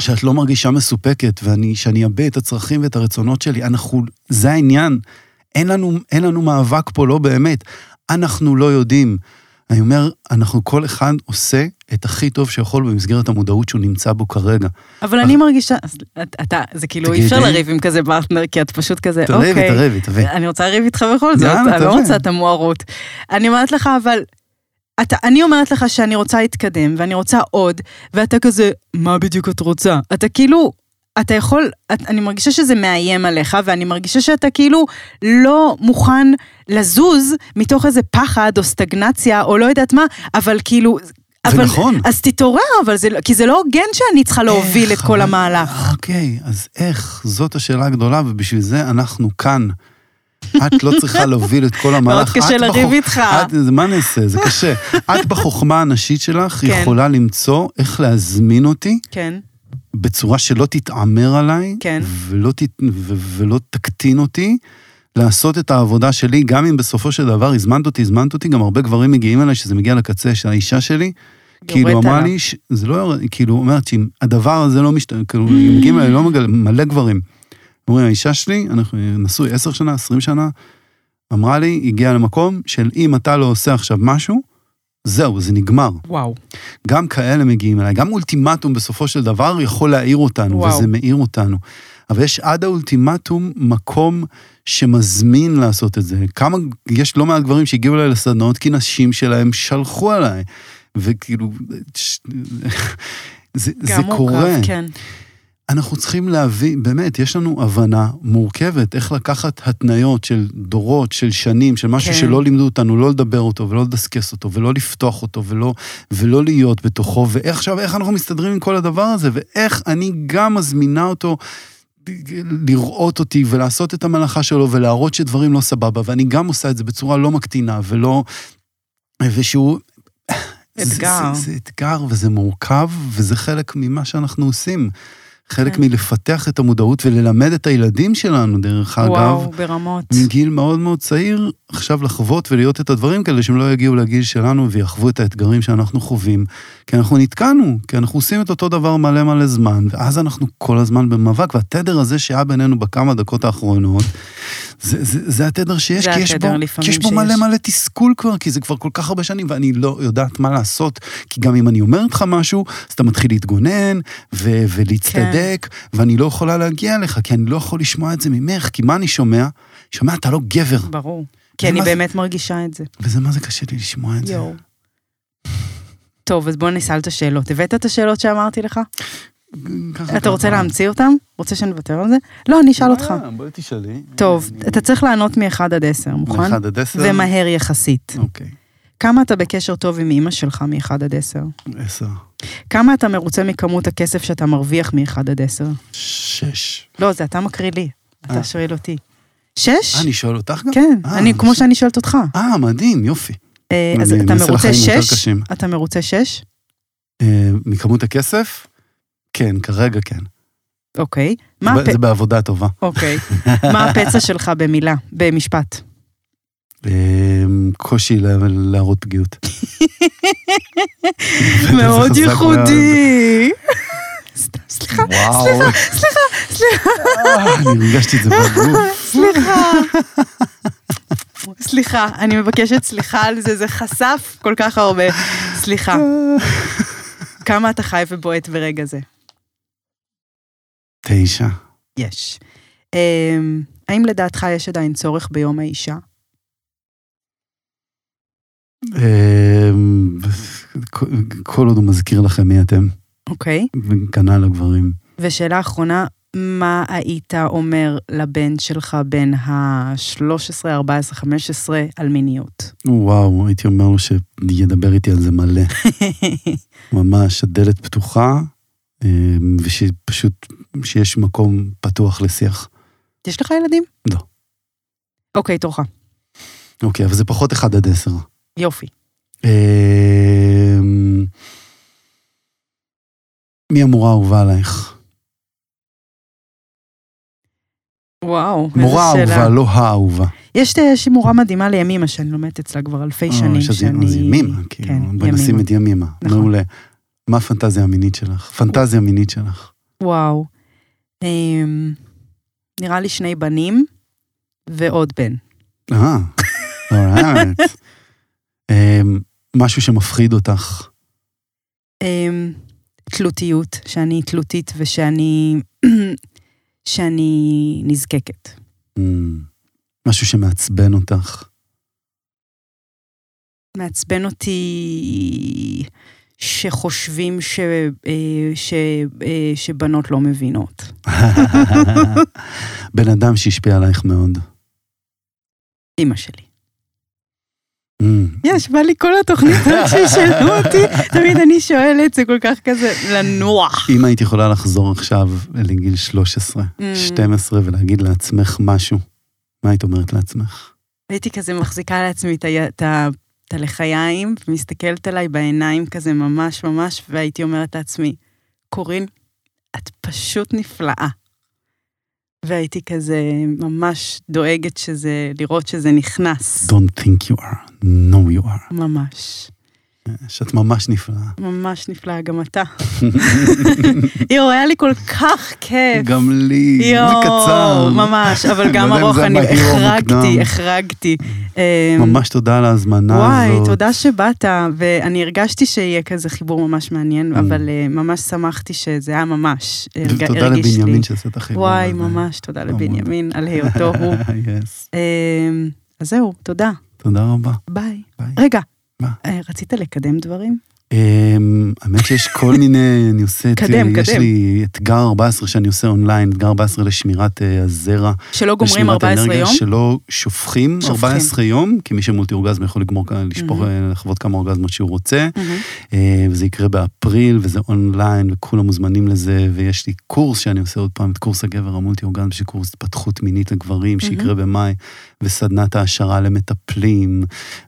שאת לא מרגישה מסופקת ואני, שאני אבא את הצרכים ואת הרצונות שלי. אנחנו, זה העניין. אין לנו, אין לנו מאבק פה, לא באמת. אנחנו לא יודעים. אני אומר, אנחנו כל אחד עושה את הכי טוב שיכול במסגרת המודעות שהוא נמצא בו כרגע. אבל אני מרגישה, אז את- אתה, זה כאילו אי אפשר. לריב עם כזה פרטנר, כי את פשוט כזה, תריבי, אוקיי. תריבי, תריבי. אני רוצה לריב איתך בכל זאת, אני לא. רוצה את המוארות. אני אומרת לך, אבל... אתה, אני אומרת לך שאני רוצה להתקדם, ואני רוצה עוד, ואתה כזה, מה בדיוק את רוצה? אתה כאילו, אתה יכול, את, אני מרגישה שזה מאיים עליך, ואני מרגישה שאתה כאילו לא מוכן לזוז מתוך איזה פחד או סטגנציה, או לא יודעת מה, אבל כאילו... אבל, ונכון. אז תתעורר, אבל זה, לא- כי זה לא הוגן שאני צריכה להוביל את איך, כל אבל- המהלך. אוקיי, אז איך? זאת השאלה הגדולה, ובשביל זה אנחנו כאן. את לא צריכה להוביל את כל המהלך. מאוד קשה את לריב בחוכ- איתך. את, זה- מה נעשה? זה קשה. את בחוכמה הנשית שלך כן. יכולה למצוא איך להזמין אותי כן, בצורה שלא תתעמר עליי, כן. ולא, ת, ו, ולא תקטין אותי, לעשות את העבודה שלי, גם אם בסופו של דבר הזמנת אותי, הזמנת אותי, גם הרבה גברים מגיעים אליי, שזה מגיע לקצה, שהאישה שלי, כאילו אמרה. לי, ש- זה לא, יורד, כאילו, אומרת שאם הדבר הזה לא משתנה, כאילו, מגיעים אליי, לא מגלה, מלא גברים. אומרים, האישה שלי, אנחנו נשוי עשר שנה, עשרים שנה, אמרה לי, הגיעה למקום של אם אתה לא עושה עכשיו משהו, זהו, זה נגמר. וואו. גם כאלה מגיעים אליי, גם אולטימטום בסופו של דבר יכול להעיר אותנו, וואו. וזה מעיר אותנו. אבל יש עד האולטימטום מקום שמזמין לעשות את זה. כמה, יש לא מעט גברים שהגיעו אליי לסדנאות כי נשים שלהם שלחו עליי. וכאילו, זה, זה גם קורה. מורכב, כן. אנחנו צריכים להבין, באמת, יש לנו הבנה מורכבת איך לקחת התניות של דורות, של שנים, של משהו כן. שלא לימדו אותנו, לא לדבר אותו ולא לדסקס אותו ולא לפתוח אותו ולא, ולא להיות בתוכו, ואיך עכשיו, איך אנחנו מסתדרים עם כל הדבר הזה, ואיך אני גם מזמינה אותו לראות אותי ולעשות את המלאכה שלו ולהראות שדברים לא סבבה, ואני גם עושה את זה בצורה לא מקטינה ולא... ושהוא... אתגר. זה, זה, זה אתגר וזה מורכב, וזה חלק ממה שאנחנו עושים. חלק כן. מלפתח את המודעות וללמד את הילדים שלנו, דרך אגב, וואו, ברמות. מגיל מאוד מאוד צעיר, עכשיו לחוות ולהיות את הדברים כאלה, שהם לא יגיעו לגיל שלנו ויחוו את האתגרים שאנחנו חווים. כי אנחנו נתקענו, כי אנחנו עושים את אותו דבר מלא מלא זמן, ואז אנחנו כל הזמן במאבק, והתדר הזה שהיה בינינו בכמה דקות האחרונות, זה, זה, זה התדר שיש, זה כי יש, בו, כי יש בו שיש. מלא מלא תסכול כבר, כי זה כבר כל כך הרבה שנים, ואני לא יודעת מה לעשות, כי גם אם אני אומרת לך משהו, אז אתה מתחיל להתגונן, ו- ולהצטדק, כן. ואני לא יכולה להגיע אליך, כי אני לא יכול לשמוע את זה ממך, כי מה אני שומע? שומע, אתה לא גבר. ברור. כי אני ומה זה- באמת מרגישה את זה. וזה מה זה קשה לי לשמוע את זה. יואו. טוב, אז בוא נשאל את השאלות. הבאת את השאלות שאמרתי לך? אתה רוצה. להמציא אותם? רוצה שנוותר על זה? לא, אני אשאל אותך. אה, בואי תשאלי. טוב, אתה צריך לענות מ-1 עד 10, מוכן? מאחד עד עשר? ומהר יחסית. אוקיי, כמה אתה בקשר טוב עם אימא שלך מ-1 עד 10? עשר. כמה אתה מרוצה מכמות הכסף שאתה מרוויח מ-1 עד 10? שש. לא, זה אתה מקריא לי. אתה אה. שואל אותי. שש? אה, אני שואל אותך גם? כן, אה, אני, כמו ש- שאני שואלת אותך. אה, מדהים, יופי. אה, אז אתה מרוצה לחיים יותר שש? קשים. אתה מרוצה שש? אה, מכמות הכסף? כן, כרגע כן. אוקיי. מה זה- הפ... זה בעבודה טובה. אוקיי. מה הפצע שלך במילה, במשפט? אה, קושי לה- להראות פגיעות. מאוד ייחודי. סליחה, וואו. סליחה, סליחה. אני הרגשתי את זה בגוף. סליחה. סליחה, אני מבקשת סליחה על זה, זה חשף כל כך הרבה. סליחה. כמה אתה חי ובועט ברגע זה? תשע. יש. אמ, האם לדעתך יש עדיין צורך ביום האישה? אה, כל עוד הוא מזכיר לכם מי אתם, אוקיי. וכנ"ל הגברים. ושאלה אחרונה, מה היית אומר לבן שלך בן ה-13, 14, 15 על מיניות? וואו, הייתי אומר לו שידבר איתי על זה מלא. ממש, הדלת פתוחה, אה, ושפשוט, שיש מקום פתוח לשיח. יש לך ילדים? לא. אוקיי, תורך. אוקיי, אבל זה פחות אחד עד עשר. יופי. אה, מי המורה האהובה עלייך? וואו, מורה איזה שאלה. אהובה, לא האהובה. יש יש מורה מדהימה לימימה שאני לומדת אצלה כבר אלפי שנים. אה, שזה- שאני... אז ימימה, כאילו, כן, בואי נשים. את ימימה. נכון. מעולה. מה הפנטזיה המינית שלך? פנטזיה מינית שלך. וואו. אמ, נראה לי שני בנים ועוד בן. אה, אורייט. אמ, משהו שמפחיד אותך. אמ, תלותיות, שאני תלותית ושאני שאני נזקקת. אמ, משהו שמעצבן אותך. מעצבן אותי שחושבים ש, אה, ש, אה, שבנות לא מבינות. בן אדם שהשפיע עלייך מאוד. אימא שלי. אמ, יש, בא לי כל התוכנית רק שישאלו אותי, תמיד אני שואלת, זה כל כך כזה לנוח. אם היית יכולה לחזור עכשיו לגיל 13, Mm. 12 ולהגיד לעצמך משהו, מה היית אומרת לעצמך? הייתי כזה מחזיקה לעצמי את הלחיים, ומסתכלת עליי בעיניים כזה ממש ממש, והייתי אומרת לעצמי, קורין, את פשוט נפלאה. והייתי כזה ממש דואגת שזה, לראות שזה נכנס. Don't think you are, know you are. ממש. שאת ממש נפלאה. ממש נפלאה, גם אתה. יואו, היה לי כל כך כיף. גם לי, יואו, קצר. ממש, אבל גם לא ארוך, אני החרגתי. החרגתי. אמ, ממש תודה על ההזמנה וואי, הזאת. תודה שבאת, ואני הרגשתי שיהיה כזה חיבור ממש מעניין. אבל אה, ממש שמחתי שזה היה ממש, ותודה הרגיש לי. לבנימין שעשה את החיבור. וואי. ממש תודה. לבנימין על היותו הוא. אמ, אז זהו, תודה, תודה רבה. ביי. רגע, מה? אה, רצית לקדם דברים? אמ, האמת שיש כל מיני, אני עושה, את- קדם, יש קדם. לי אתגר 14 שאני עושה אונליין, אתגר 14 לשמירת אה, הזרע. שלא גומרים לשמירת 14 האנרגיה, יום? שלא שופכים שופכים. 14 יום, כי מי שמולטי אורגזמה יכול לגמור, כאן, לשפוך. אה, לחוות כמה אורגזמות שהוא רוצה. אה, וזה יקרה באפריל, וזה אונליין, וכולם מוזמנים לזה, ויש לי קורס שאני עושה עוד פעם, את קורס הגבר המולטי אורגזמה, שיש קורס התפתחות מינית לגברים, שיקרה במאי, וסדנת העשרה למטפלים,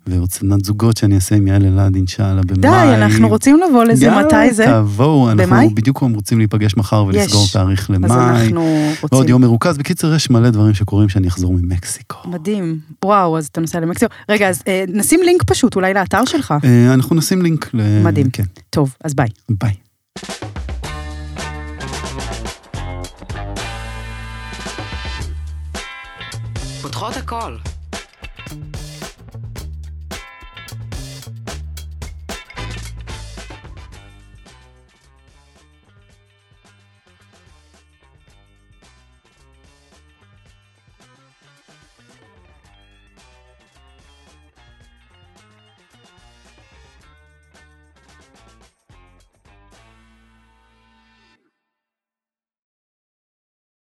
ועוד סדנת זוגות שאני אעשה עם יעל אלעד, אינשאללה, במאי. די, אנחנו רוצים לבוא לזה, יאללה, מתי זה? תבואו, אנחנו במאי? בדיוק רוצים להיפגש מחר ולסגור יש. תאריך אז למאי. אנחנו ועוד רוצים. יום מרוכז. בקיצר, יש מלא דברים שקורים שאני אחזור ממקסיקו. מדהים. וואו, אז אתה נוסע למקסיקו. רגע, אז אה, נשים לינק פשוט, אולי לאתר שלך. אה, אנחנו נשים לינק ל... מדהים. כן, טוב, אז ביי. ביי. פותחות הכל.